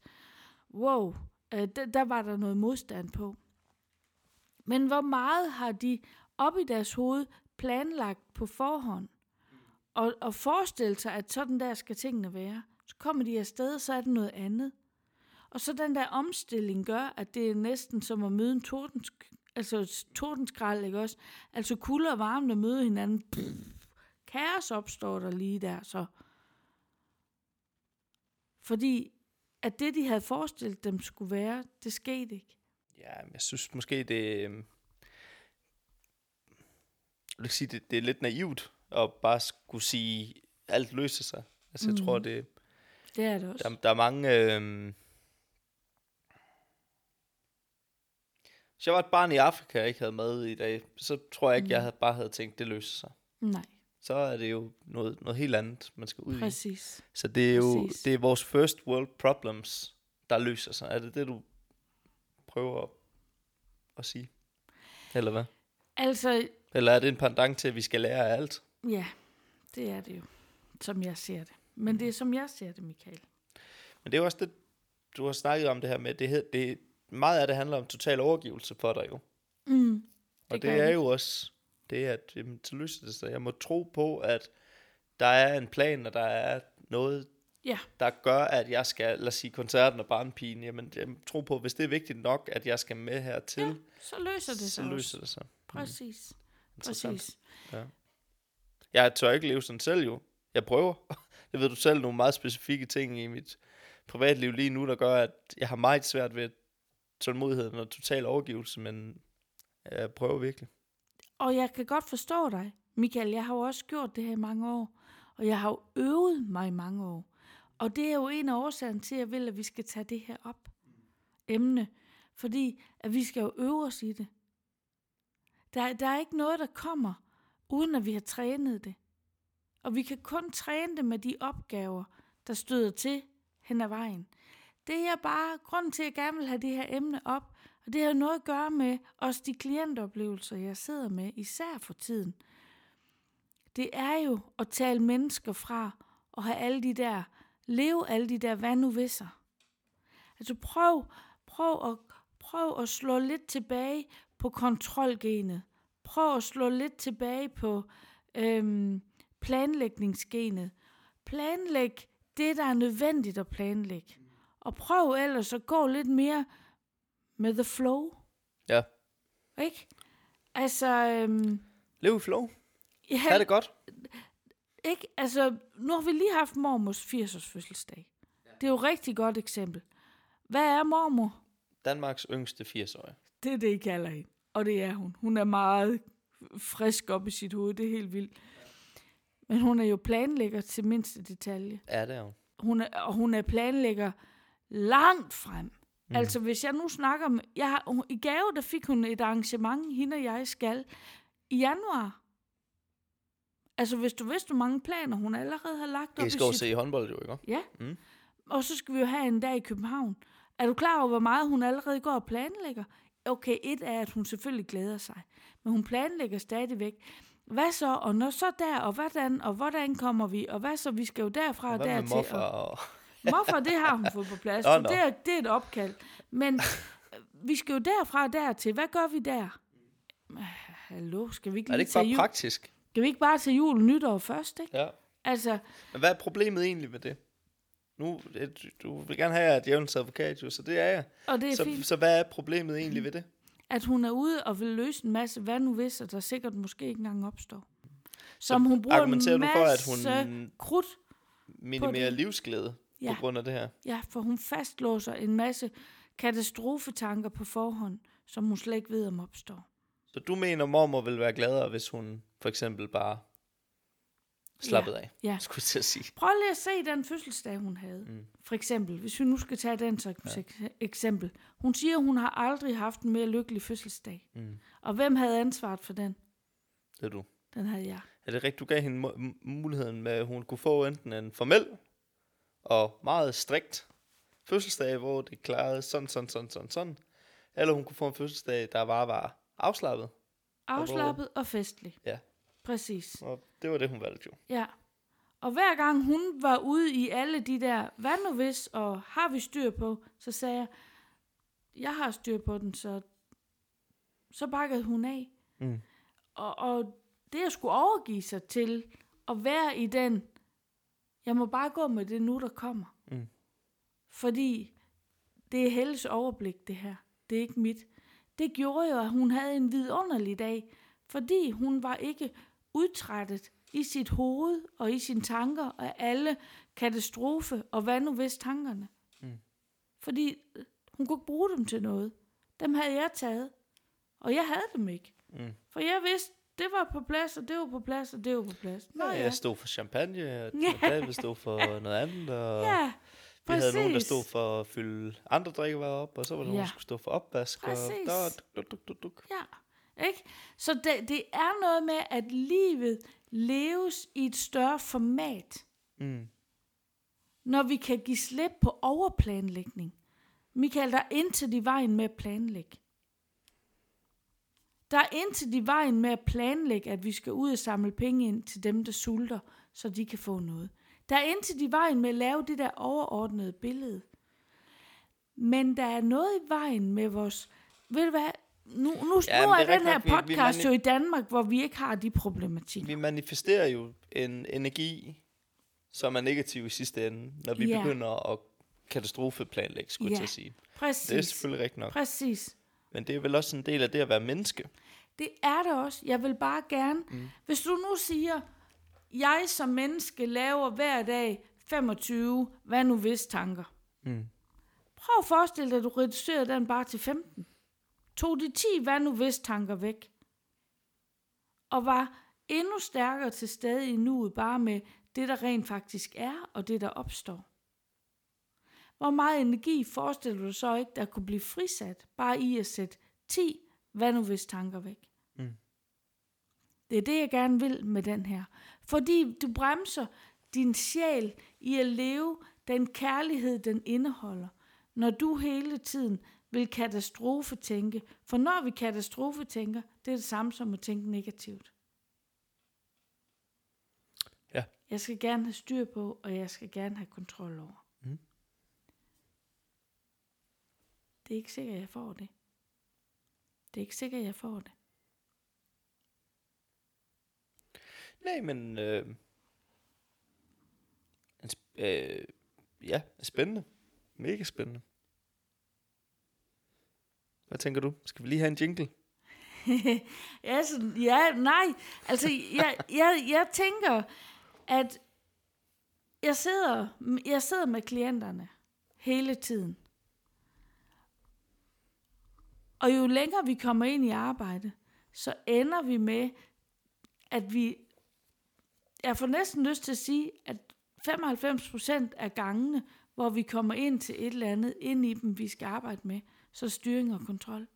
wow, øh, der, der var der noget modstand på. Men hvor meget har de op i deres hoved planlagt på forhånd? Og, og forestille sig, at sådan der skal tingene være. Så kommer de afsted, så er det noget andet. Og så den der omstilling gør, at det er næsten som at møde en tordensk altså tordenskrald, ikke også? Altså kulde og varme, der møder hinanden. Pff, kaos opstår der lige der, så. Fordi at det, de havde forestillet dem skulle være, det skete ikke. Ja, jeg synes måske, det... øhm, Jeg vil sige, det, det er lidt naivt at bare skulle sige, alt løser sig. Altså, jeg tror, det, Det er det også. der, der er mange... Øhm... Hvis jeg var et barn i Afrika, og ikke havde mad i dag, så tror jeg ikke, jeg havde, bare havde tænkt, det løser sig. Nej, Så er det jo noget, noget helt andet, man skal ud i. præcis. Så det er jo Præcis. det er vores first world problems, der løser sig. Er det det, du prøver at, at sige? Eller hvad? Altså, Eller er det en pendant til, at vi skal lære af alt? ja, det er det jo, som jeg ser det. Men det er som jeg ser det, Michael. Men det er jo også det, du har snakket om det her med, det, hed- det meget af det handler om total overgivelse for dig jo. Mm, Og det, gør det er det. jo også det, at jamen, så løser det sig. Jeg må tro på, at der er en plan, og der er noget, Ja, der gør, at jeg skal, lad os sige, koncerten og barnpigen, jamen, jeg tro på, hvis det er vigtigt nok, at jeg skal med hertil, Ja, så løser det sig så også. løser det sig. Præcis. Interessant. Præcis. Jeg tør ikke leve sådan selv jo. Jeg prøver. Det ved du selv, nogle meget specifikke ting i mit privatliv lige nu, der gør, at jeg har meget svært ved tålmodigheden og total overgivelse, men jeg prøver virkelig. Og jeg kan godt forstå dig, Michael. Jeg har jo også gjort det her i mange år. Og jeg har jo øvet mig i mange år. Og det er jo en af årsagerne til, at jeg vil, at vi skal tage det her op. Emne. Fordi at vi skal jo øve os i det. Der, der er ikke noget, der kommer, uden at vi har trænet det. Og vi kan kun træne det med de opgaver, der støder til hen ad vejen. Det er bare grunden til, at jeg gerne vil have det her emne op, og det har jo noget at gøre med også de klientoplevelser, jeg sidder med, især for tiden. Det er jo at tale mennesker fra og have alle de der, leve alle de der hvad nu visser. Altså prøv, prøv at, prøv at slå lidt tilbage på kontrolgenet. Prøv at slå lidt tilbage på øhm, planlægningsgenet. Planlæg det, der er nødvendigt at planlægge. Og prøv ellers at gå lidt mere med the flow. Ja. Ikke? Altså, øhm, Lev i flow. ja, Ha' det godt. ikke? Altså, nu har vi lige haft mormors 80-års fødselsdag. Det er jo et rigtig godt eksempel. Hvad er mormor? Danmarks yngste 80-årige. Det er det, I kalder hende. Og det er hun. Hun er meget frisk op i sit hoved. Det er helt vildt. Men hun er jo planlægger til mindste detalje. Ja, det er hun. Hun er, og hun er planlægger langt frem. Mm. Altså, hvis jeg nu snakker med... Jeg har, I gave, der fik hun et arrangement, hende og jeg skal, i januar. Altså, hvis du vidste, hvor mange planer hun allerede har lagt op I i skal jo sit... se håndbold jo, ikke? Ja. Mm. Og så skal vi jo have en dag i København. Er du klar over, hvor meget hun allerede går og planlægger? Okay, et er, at hun selvfølgelig glæder sig. Men hun planlægger stadigvæk. Hvad så? Og når så der, og hvordan, og hvordan kommer vi? Og hvad så? Vi skal jo derfra og med dertil. Og... og... Morfar, det har hun fået på plads. Så nå. det, er, det er et opkald. Men øh, vi skal jo derfra og dertil. Hvad gør vi der? Øh, Hallo, skal vi ikke Er det ikke bare jul? praktisk? Skal vi ikke bare tage jul nytår først, ikke? Ja. Altså, Men hvad er problemet egentlig med det? Nu, det- du vil gerne have, at djævelens advokat, jo, så det er jeg. og det er Så, fint. så hvad er problemet egentlig ved det? at hun er ude og vil løse en masse, hvad nu hvis, at der sikkert måske ikke engang opstår. Som hun bruger en argumenterer du masse for, at hun- krudt. Minimere det. livsglæde Ja. på grund af det her. Ja, for hun fastlåser en masse katastrofetanker på forhånd, som hun slet ikke ved, om opstår. Så du mener, mormor vil være gladere, hvis hun for eksempel bare slappede af, Ja. skulle jeg sige. Prøv lige at se den fødselsdag, hun havde. Mm. For eksempel, hvis vi nu skal tage den som ja. eksempel. Hun siger, hun har aldrig haft en mere lykkelig fødselsdag. Mm. Og hvem havde ansvaret for den? Det er du. Den havde jeg. Er det rigtigt, du gav hende muligheden med, at hun kunne få enten en formel og meget strikt fødselsdag, hvor det klarede sådan, sådan, sådan, sådan, sådan. Eller hun kunne få en fødselsdag, der bare var afslappet. Afslappet og festlig. Ja. Præcis. Og det var det, hun valgte jo. Ja. Og hver gang hun var ude i alle de der, hvad nu hvis, og har vi styr på, så sagde jeg, jeg har styr på den, så, så bakkede hun af. Mm. Og, og det at skulle overgive sig til at være i den, jeg må bare gå med det nu, der kommer. Mm. Fordi det er Helles overblik, det her. Det er ikke mit. Det gjorde jo, at hun havde en vidunderlig dag, fordi hun var ikke udtrættet i sit hoved og i sine tanker af alle katastrofe og hvad nu hvis tankerne. Mm. Fordi øh, hun kunne ikke bruge dem til noget. Dem havde jeg taget, og jeg havde dem ikke. Mm. For jeg vidste, det var på plads, og det var på plads, og det var på plads. Nå Ja, ja, jeg stod for champagne, og Ja. David stod for noget andet, og ja vi havde nogen, der stod for at fylde andre drikkevarer op, og så var der nogen, Ja. der skulle stå for opvask, og Præcis. der var duk, duk, duk, duk. Ja, ikke? Så det, det er noget med, at livet leves i et større format, Mm. når vi kan give slip på overplanlægning. Michael, der er intet i vejen med at planlægge. Der er intet i vejen med at planlægge, at vi skal ud og samle penge ind til dem, der sulter, så de kan få noget. Der er intet i vejen med at lave det der overordnede billede. Men der er noget i vejen med vores... Ved du hvad? Nu, nu, Ja, nu er er den her nok. Vi- vi podcast mani- jo i Danmark, hvor vi ikke har de problematikker. Vi manifesterer jo en energi, som er negativ i sidste ende, når vi Ja. begynder at katastrofeplanlægge, skulle jeg Ja. at sige. Præcis. Det er selvfølgelig rigtigt nok. Præcis. Men det er vel også en del af det at være menneske. Det er det også. Jeg vil bare gerne... Mm. Hvis du nu siger, jeg som menneske laver hver dag 25, hvad nu hvis tanker. Mm. Prøv at forestille dig, at du reducerede den bare til 15. Tog de 10, hvad nu hvis tanker væk. Og var endnu stærkere til stede i nuet, bare med det, der rent faktisk er, og det, der opstår. Hvor meget energi forestiller du så ikke, der kunne blive frisat, bare i at sætte 10, hvad nu hvis tanker væk. Mm. Det er det, jeg gerne vil med den her. Fordi du bremser din sjæl i at leve den kærlighed, den indeholder, når du hele tiden vil katastrofetænke. For når vi katastrofetænker, det er det samme som at tænke negativt. Ja. Jeg skal gerne have styr på, og jeg skal gerne have kontrol over. Mm. Det er ikke sikkert, at jeg får det. Det er ikke sikkert, at jeg får det. Nej, men... Øh, øh, ja, spændende. Mega spændende. Hvad tænker du? Skal vi lige have en jingle? ja, så, ja, nej. Altså, jeg, jeg, jeg tænker, at jeg sidder, jeg sidder med klienterne hele tiden. Og jo længere vi kommer ind i arbejde, så ender vi med, at vi... Jeg får næsten lyst til at sige, at 95 procent af gangene, hvor vi kommer ind til et eller andet, ind i dem, vi skal arbejde med, så styring og kontrol.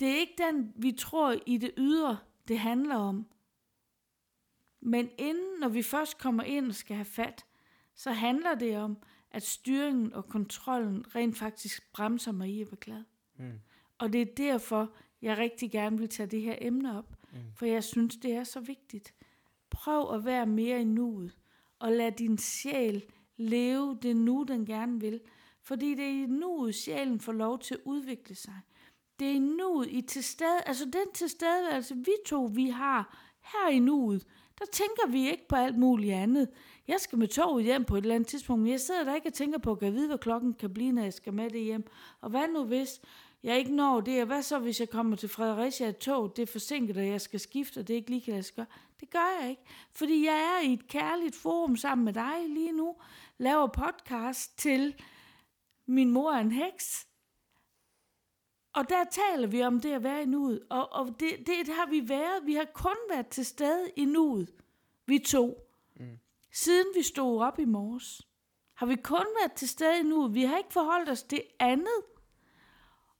Det er ikke den, vi tror i det ydre, det handler om. Men inden, når vi først kommer ind og skal have fat, så handler det om, at styringen og kontrollen rent faktisk bremser mig i at være glad. Mm. Og det er derfor, jeg rigtig gerne vil tage det her emne op, mm. for jeg synes, det er så vigtigt. Prøv at være mere i nuet, og lad din sjæl leve det nu, den gerne vil. Fordi det er i nuet, sjælen får lov til at udvikle sig. Det er i nuet, i tilstede, altså den tilstedeværelse, vi to, vi har her i nuet, der tænker vi ikke på alt muligt andet. Jeg skal med toget hjem på et eller andet tidspunkt, men jeg sidder der ikke og tænker på, at jeg vide, hvad klokken kan blive, når jeg skal med det hjem. Og hvad nu hvis jeg ikke når det, og hvad så hvis jeg kommer til Fredericia et tog, det er forsinket, og jeg skal skifte, og det ikke lige kan lade sig gøre. Det gør jeg ikke, fordi jeg er i et kærligt forum sammen med dig lige nu, laver podcast til Min mor er en heks, og der taler vi om det at være i nuet. Og, og det, det, det har vi været. Vi har kun været til stede i nuet. Vi to. Mm. Siden vi stod op i morges. Har vi kun været til stede i nuet. Vi har ikke forholdt os til andet.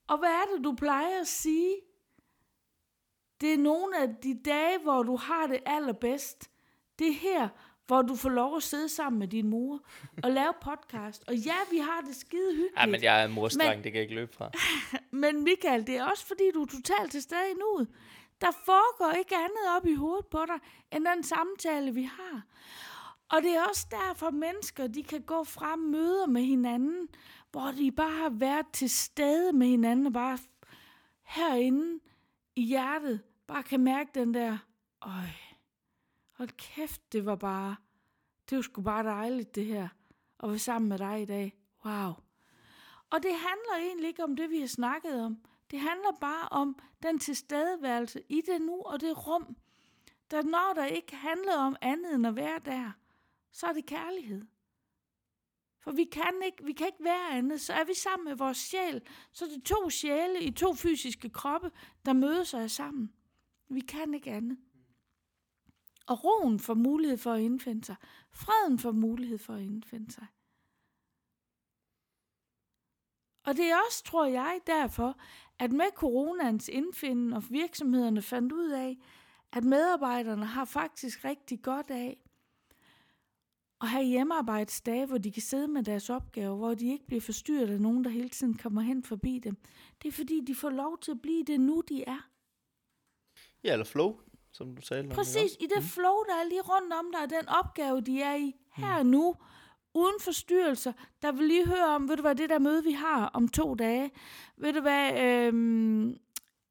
Og hvad er det, du plejer at sige? Det er nogle af de dage, hvor du har det allerbedst. Det er her, hvor du får lov at sidde sammen med din mor og lave podcast. Og ja, vi har det skide hyggeligt. Ja, men jeg er en morstreng, Men- det kan jeg ikke løbe fra. Men Michael, det er også fordi, du er totalt til stede i nuet. Der foregår ikke andet op i hovedet på dig, end den samtale, vi har. Og det er også derfor, mennesker de kan gå fra møder med hinanden, hvor de bare har været til stede med hinanden, og bare herinde i hjertet, bare kan mærke den der, øj, hold kæft, det var bare, det var sgu bare dejligt det her, at være sammen med dig i dag. Wow. Og det handler egentlig ikke om det, vi har snakket om. Det handler bare om den tilstedeværelse i det nu og det rum. Der når der ikke handler om andet end at være der, så er det kærlighed. For vi kan, ikke, vi kan ikke være andet. Så er vi sammen med vores sjæl. Så er det to sjæle i to fysiske kroppe, der mødes og er sammen. Vi kan ikke andet. Og roen får mulighed for at indfinde sig. Freden får mulighed for at indfinde sig. Og det er også, tror jeg, derfor, at med coronans indfinden og virksomhederne fandt ud af, at medarbejderne har faktisk rigtig godt af at have hjemmearbejdsdage, hvor de kan sidde med deres opgaver, hvor de ikke bliver forstyrret af nogen, der hele tiden kommer hen forbi dem. Det er fordi, de får lov til at blive det nu, de er. Ja, eller flow, som du sagde. Præcis, i det flow, der er lige rundt om dig, og den opgave, de er i her og nu, uden forstyrrelser, der vil lige høre om, ved du hvad, det der møde, vi har om to dage, ved du hvad, øhm,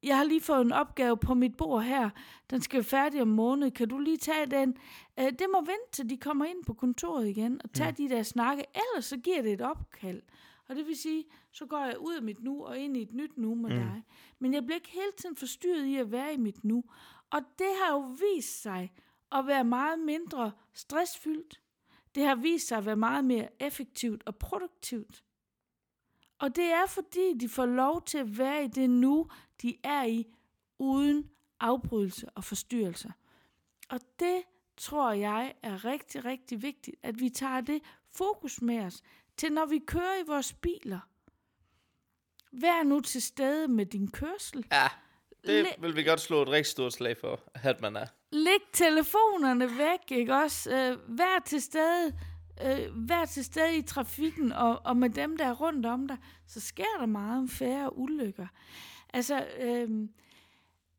jeg har lige fået en opgave på mit bord her, den skal være færdig om måned, kan du lige tage den? Øh, det må vente, til de kommer ind på kontoret igen, og tage de der snakke, ellers så giver det et opkald. Og det vil sige, så går jeg ud af mit nu og ind i et nyt nu med mm. dig. Men jeg bliver ikke hele tiden forstyrret i at være i mit nu. Og det har jo vist sig at være meget mindre stressfyldt. Det har vist sig at være meget mere effektivt og produktivt. Og det er fordi, de får lov til at være i det nu, de er i, uden afbrydelse og forstyrrelser. Og det tror jeg er rigtig, rigtig vigtigt, at vi tager det fokus med os til, når vi kører i vores biler. Vær nu til stede med din kørsel. Ja, det Læ- vil vi godt slå et rigtig stort slag for, at man er. Læg telefonerne væk, ikke også? Øh, vær til stede, øh, vær til stede i trafikken, og, og med dem, der er rundt om dig, så sker der meget færre ulykker. Altså, øh,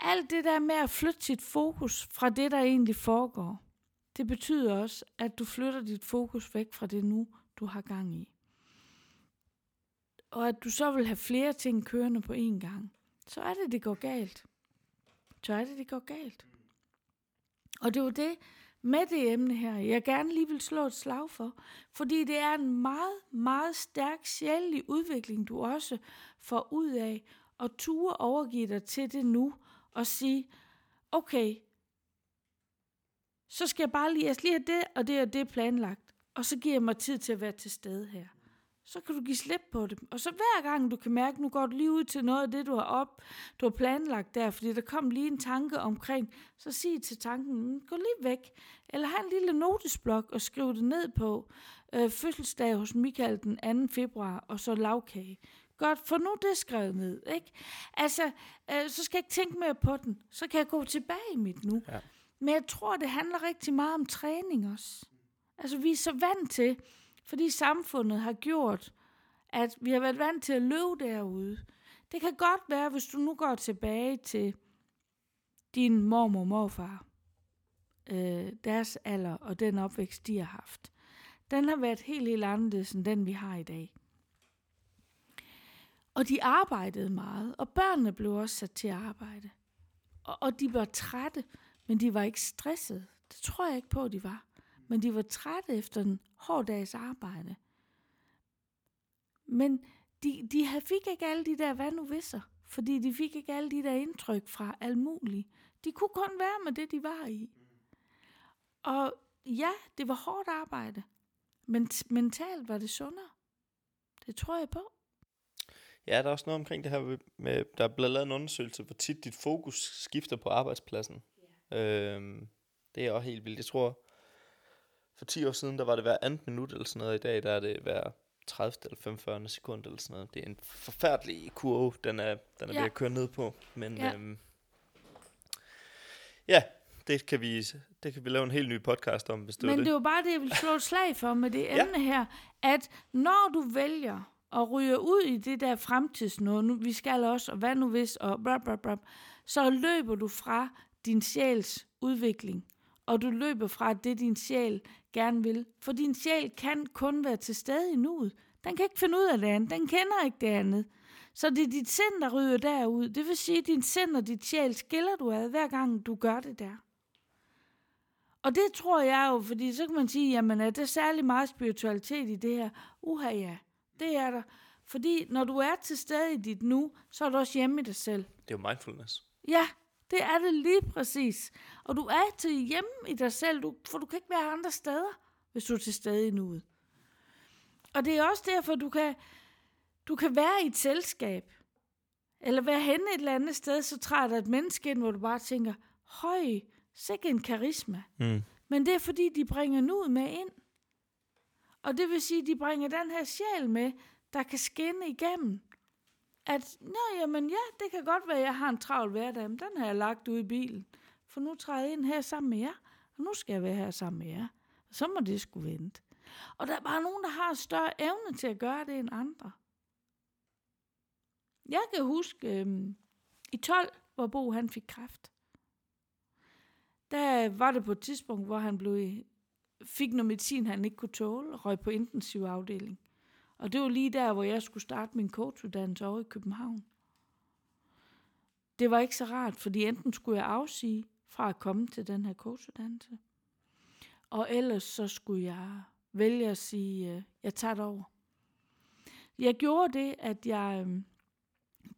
alt det der med at flytte sit fokus fra det, der egentlig foregår, det betyder også, at du flytter dit fokus væk fra det nu, du har gang i. Og at du så vil have flere ting kørende på én gang, så er det, det går galt. Så er det, det går galt. Og det var det med det emne her, jeg gerne lige vil slå et slag for. Fordi det er en meget, meget stærk sjælelig udvikling, du også får ud af og ture overgive dig til det nu og sige, okay, så skal jeg bare lige, jeg skal lige have det og det og det planlagt, og så giver jeg mig tid til at være til stede her. Så kan du give slip på det. Og så hver gang du kan mærke, nu går du lige ud til noget af det, du har op, du har planlagt der, fordi der kom lige en tanke omkring, så sig til tanken, mm, gå lige væk. Eller have en lille notesblok og skriv det ned på. Øh, fødselsdag hos Michael den 2. februar, og så lavkage. Godt, for nu det skrevet ned, ikke? Altså, øh, så skal jeg ikke tænke mere på den. Så kan jeg gå tilbage i mit nu. Ja. Men jeg tror, det handler rigtig meget om træning også. Altså, vi er så vant til, fordi samfundet har gjort, at vi har været vant til at løbe derude. Det kan godt være, hvis du nu går tilbage til din mormor og morfar, øh, deres alder og den opvækst, de har haft. Den har været helt, helt anderledes end den, vi har i dag. Og de arbejdede meget, og børnene blev også sat til at arbejde. Og, og de var trætte, men de var ikke stressede. Det tror jeg ikke på, de var. Men de var trætte efter en hård dags arbejde. Men de, de havde- fik ikke alle de der hvad nu visser, fordi de fik ikke alle de der indtryk fra alt muligt. De kunne kun være med det, de var i. Og ja, det var hårdt arbejde, men mentalt var det sundere. Det tror jeg på. Ja, der er også noget omkring det her med- der er blevet lavet en undersøgelse, hvor tit dit fokus skifter på arbejdspladsen. Øhm, det er også helt vildt. Jeg tror, for 10 år siden, der var det hver andet minut eller sådan noget. I dag, der er det hver 30 eller 45 sekund eller sådan noget. Det er en forfærdelig kurve, den er, den er Ja. ved at køre ned på. Men Ja. Øhm, ja, det kan vi, det kan vi lave en helt ny podcast om, hvis det Men var det det. var bare det, jeg ville slå et slag for med det Ja. emne her, at når du vælger og ryger ud i det der fremtidsnåde, nu vi skal også, og hvad nu hvis, og bla bla bla, så løber du fra din sjæls udvikling, og du løber fra det, din sjæl gerne vil. For din sjæl kan kun være til stede i nuet. Den kan ikke finde ud af det andet. Den kender ikke det andet. Så det er dit sind, der ryger derud. Det vil sige, at din sind og dit sjæl skiller du ad, hver gang du gør det der. Og det tror jeg jo, fordi så kan man sige, jamen er der særlig meget spiritualitet i det her? Uha ja, det er der. Fordi når du er til stede i dit nu, så er du også hjemme i dig selv. Det er jo mindfulness. Ja, det er det lige præcis. Og du er til hjemme i dig selv, du, for du kan ikke være andre steder, hvis du er til stede i nuet. Og det er også derfor, du kan, du kan være i et selskab, eller være henne et eller andet sted, så træder der et menneske ind, hvor du bare tænker, høj, sikke en karisma. Mm. Men det er fordi, de bringer nuet med ind. Og det vil sige, at de bringer den her sjæl med, der kan skinne igennem. At, nå jamen ja, det kan godt være, at jeg har en travl hverdag, men den har jeg lagt ud i bilen. For nu træder jeg ind her sammen med jer, og nu skal jeg være her sammen med jer. Og så må det skulle vente. Og der er bare nogen, der har større evne til at gøre det end andre. Jeg kan huske øhm, i 12, hvor Bo han fik kræft. Der var det på et tidspunkt, hvor han blev, fik noget medicin, han ikke kunne tåle, og røg på intensivafdeling. Og det var lige der, hvor jeg skulle starte min coachuddannelse over i København. Det var ikke så rart, fordi enten skulle jeg afsige fra at komme til den her coachuddannelse, og ellers så skulle jeg vælge at sige, øh, jeg tager det over. Jeg gjorde det, at jeg øh,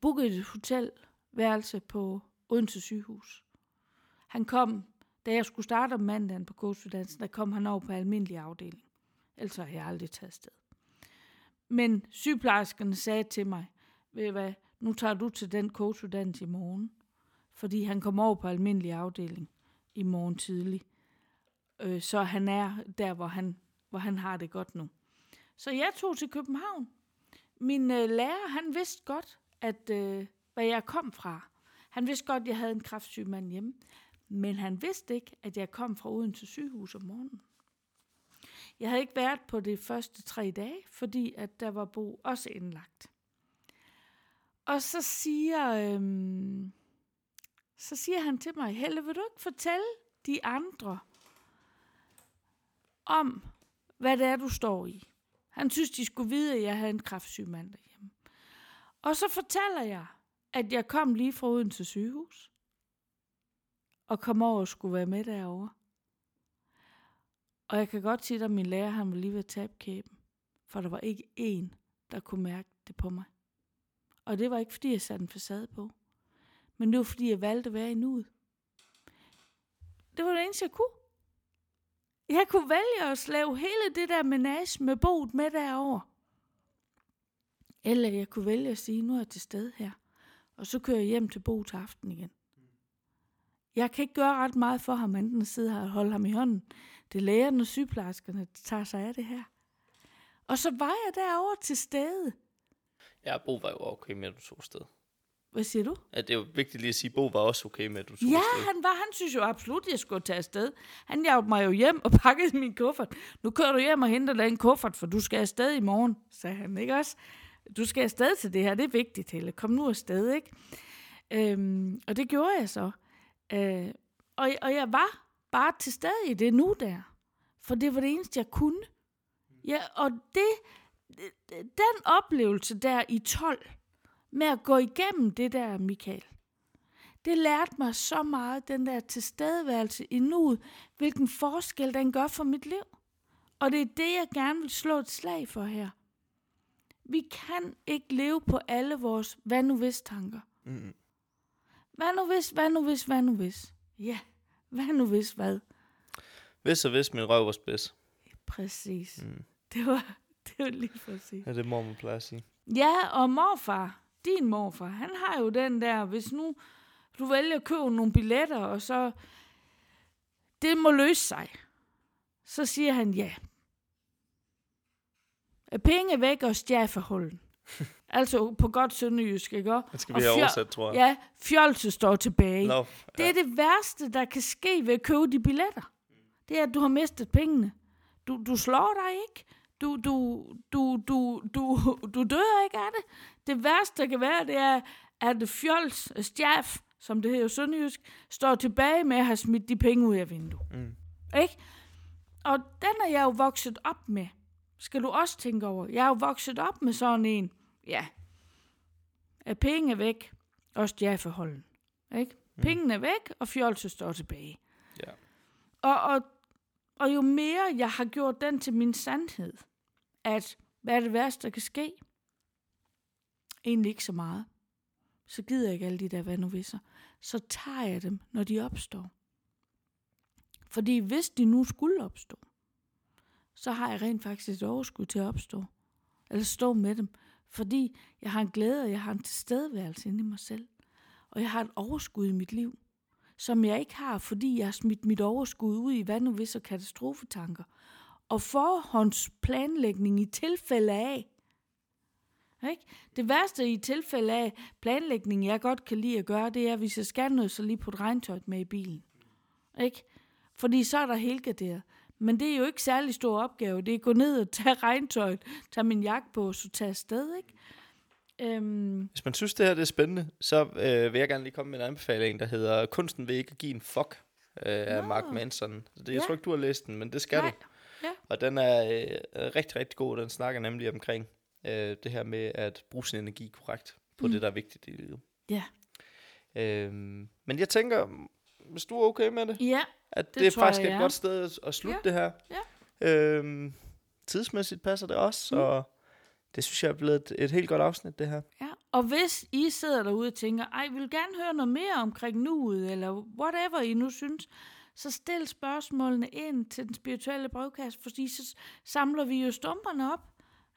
bookede et hotelværelse på Odense sygehus. Han kom, da jeg skulle starte om mandagen på coachuddannelsen, der kom han over på almindelig afdeling. Ellers har jeg aldrig taget sted. Men sygeplejerskerne sagde til mig, ved hvad, nu tager du til den coachuddannelse i morgen. Fordi han kom over på almindelig afdeling i morgen tidlig. Øh, så han er der, hvor han, hvor han har det godt nu. Så jeg tog til København. Min øh, lærer, han vidste godt, at øh, hvad jeg kom fra. Han vidste godt, at jeg havde en kraftsyg mand hjemme. Men han vidste ikke, at jeg kom fra Odense sygehus om morgenen. Jeg havde ikke været på de første tre dage, fordi at der var Bo også indlagt. Og så siger, øhm, så siger han til mig, Helle, vil du ikke fortælle de andre om, hvad det er, du står i? Han synes, de skulle vide, at jeg havde en kraftsyg mand derhjemme. Og så fortæller jeg, at jeg kom lige fra Odense sygehus, og kom over og skulle være med derovre. Og jeg kan godt sige, at min lærer, han var lige ved at tabe kæben. For der var ikke én, der kunne mærke det på mig. Og det var ikke, fordi jeg satte en facade på. Men det var, fordi jeg valgte at være i nuet. Det var det eneste, jeg kunne. Jeg kunne vælge at slave hele det der menage med boet med derover. Eller jeg kunne vælge at sige, nu er jeg til stede her. Og så kører jeg hjem til boet til aften igen. Jeg kan ikke gøre ret meget for ham, enten at sidde her og holde ham i hånden. Det er lægerne og sygeplejerskerne, der tager sig af det her. Og så var jeg derovre til stede. Ja, Bo var jo okay med, at du tog afsted. Hvad siger du? Ja, det er jo vigtigt lige at sige, at Bo var også okay med, at du tog Ja, afsted. han var. Han synes jo absolut, at jeg skulle tage afsted. Han hjalp mig jo hjem og pakkede min kuffert. Nu kører du hjem og henter den kuffert, for du skal afsted i morgen, sagde han, ikke også? Du skal afsted til det her, det er vigtigt, Helle. Kom nu afsted, ikke? Øhm, og det gjorde jeg så. Øh, og, og jeg var bare til stede i det nu der. For det var det eneste, jeg kunne. Ja, og det, den oplevelse der i 12, med at gå igennem det der, Michael, det lærte mig så meget, den der tilstedeværelse i nuet, hvilken forskel den gør for mit liv. Og det er det, jeg gerne vil slå et slag for her. Vi kan ikke leve på alle vores hvad nu hvis tanker. Mm. Hvad nu hvis, hvad nu hvis, hvad nu hvis? Ja, hvad nu hvis hvad? Hvis og hvis min røv var spids. Præcis. Mm. Det var, det var lige præcis. Ja, det må man pleje at sige. Ja, og morfar, din morfar, han har jo den der, hvis nu du vælger at købe nogle billetter, og så det må løse sig. Så siger han ja. Er penge væk og stjæl for hullen. Altså på godt sønderjysk, ikke? Det skal Og vi have fjol- oversat, tror jeg. Ja, fjolse står tilbage. Nå, Det er det værste, der kan ske ved at købe de billetter. Det er, at du har mistet pengene. Du, du slår dig ikke. Du, du, du, du, du, du dør ikke af det. Det værste, der kan være, det er, at fjols, stjaf, som det hedder jo sønderjysk, står tilbage med at have smidt de penge ud af vinduet. Mm. Ikke? Og den er jeg jo vokset op med. Skal du også tænke over. Jeg er jo vokset op med sådan en, ja, at penge er væk, og stjafeholden. Ikke? Pengene er væk, og fjolse står tilbage. Ja. Og, og, og jo mere jeg har gjort den til min sandhed, at hvad er det værste, der kan ske? Egentlig ikke så meget. Så gider jeg ikke alle de der hvad nu visser. Så tager jeg dem, når de opstår. Fordi hvis de nu skulle opstå, så har jeg rent faktisk et overskud til at opstå. Eller stå med dem. Fordi jeg har en glæde, og jeg har en tilstedeværelse inde i mig selv. Og jeg har et overskud i mit liv, som jeg ikke har, fordi jeg har smidt mit overskud ud i hvad nu hvis og katastrofetanker. Og forhåndsplanlægning i tilfælde af. Ikke? Det værste i tilfælde af planlægning, jeg godt kan lide at gøre, det er, hvis jeg skal noget, så lige putte regntøj med i bilen. Ikke? Fordi så er der helgarderet. Men det er jo ikke særlig stor opgave. Det er at gå ned og tage regntøjet, tage min jakke på, så tage afsted, ikke? Øhm, Hvis man synes, det her det er spændende, så øh, vil jeg gerne lige komme med en anbefaling, der hedder Kunsten vil ikke give en fuck øh, af. Mark Manson. Det, jeg Ja. tror ikke, du har læst den, men det skal Nej. du. Ja. Og den er øh, rigtig, rigtig god. Den snakker nemlig omkring øh, det her med at bruge sin energi korrekt på mm. det, der er vigtigt i livet. ja. Øhm, men jeg tænker, hvis du er okay med det, ja, at det, Det er jeg, faktisk et jeg er. godt sted at, slutte Ja. det her. Øhm, tidsmæssigt passer det også, mm. og det synes jeg er blevet et, et helt godt afsnit, det her. ja. Og hvis I sidder derude og tænker, ej, vi vil gerne høre noget mere omkring nuet, eller whatever I nu synes, så stil spørgsmålene ind til den spirituelle brevkasse, fordi så samler vi jo stumperne op.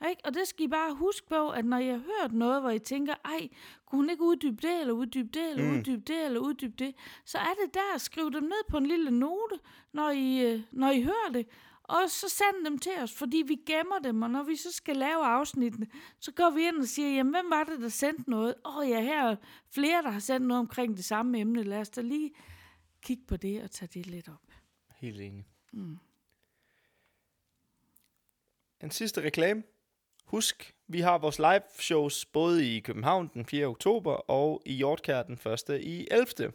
Ikke? Og det skal I bare huske på, at når I har hørt noget, hvor I tænker, ej, kunne hun ikke uddybe det, eller uddybe det, eller Mm. uddybe det, eller uddybe det, så er det der, skriv dem ned på en lille note, når I, øh, når I hører det, og så send dem til os, fordi vi gemmer dem, og når vi så skal lave afsnittene, så går vi ind og siger, jamen hvem var det, der sendte noget? Åh oh, ja, her er flere, der har sendt noget omkring det samme emne. Lad os da lige kigge på det og tage det lidt op. Helt enig. Mm. En sidste reklame. Husk, vi har vores live shows både i København den 4. oktober og i Hjortkær den 1. i 11.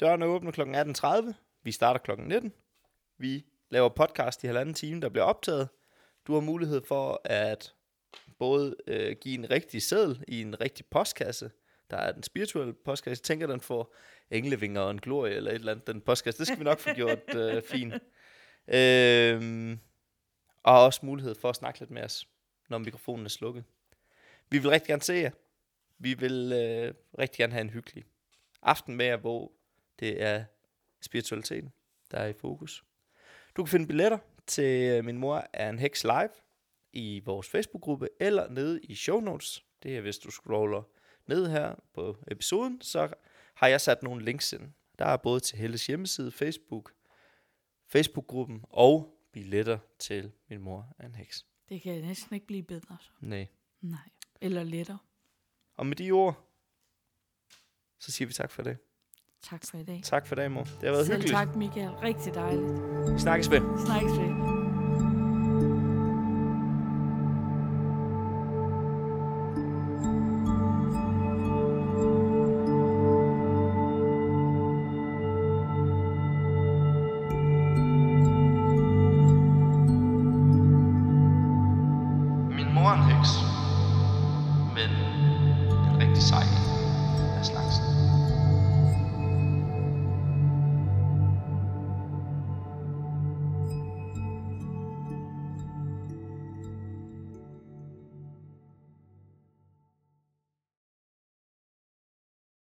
Dørene åbner kl. 18.30. Vi starter kl. 19. Vi laver podcast i halvanden time, der bliver optaget. Du har mulighed for at både øh, give en rigtig seddel i en rigtig postkasse. Der er den spirituelle postkasse. Jeg tænker, den får englevinger og en glorie eller et eller andet. Den postkasse, det skal vi nok få gjort øh, fint. Øhm, og også mulighed for at snakke lidt med os, når mikrofonen er slukket. Vi vil rigtig gerne se jer. Vi vil øh, rigtig gerne have en hyggelig aften med jer, hvor det er spiritualiteten, der er i fokus. Du kan finde billetter til øh, Min Mor er en Heks Live i vores Facebook-gruppe, eller nede i show notes. Det er, hvis du scroller ned her på episoden, så har jeg sat nogle links ind. Der er både til Helles hjemmeside, Facebook, Facebook-gruppen og billetter til Min Mor er en Heks. Det kan næsten ikke blive bedre. Så. Nej. Nej. Eller lettere. Og med de ord, så siger vi tak for det. Tak for i dag. Tak for det, mor. Det har været Selv hyggeligt. tak, Michael. Rigtig dejligt. Vi snakkes ved. Snakkes ved.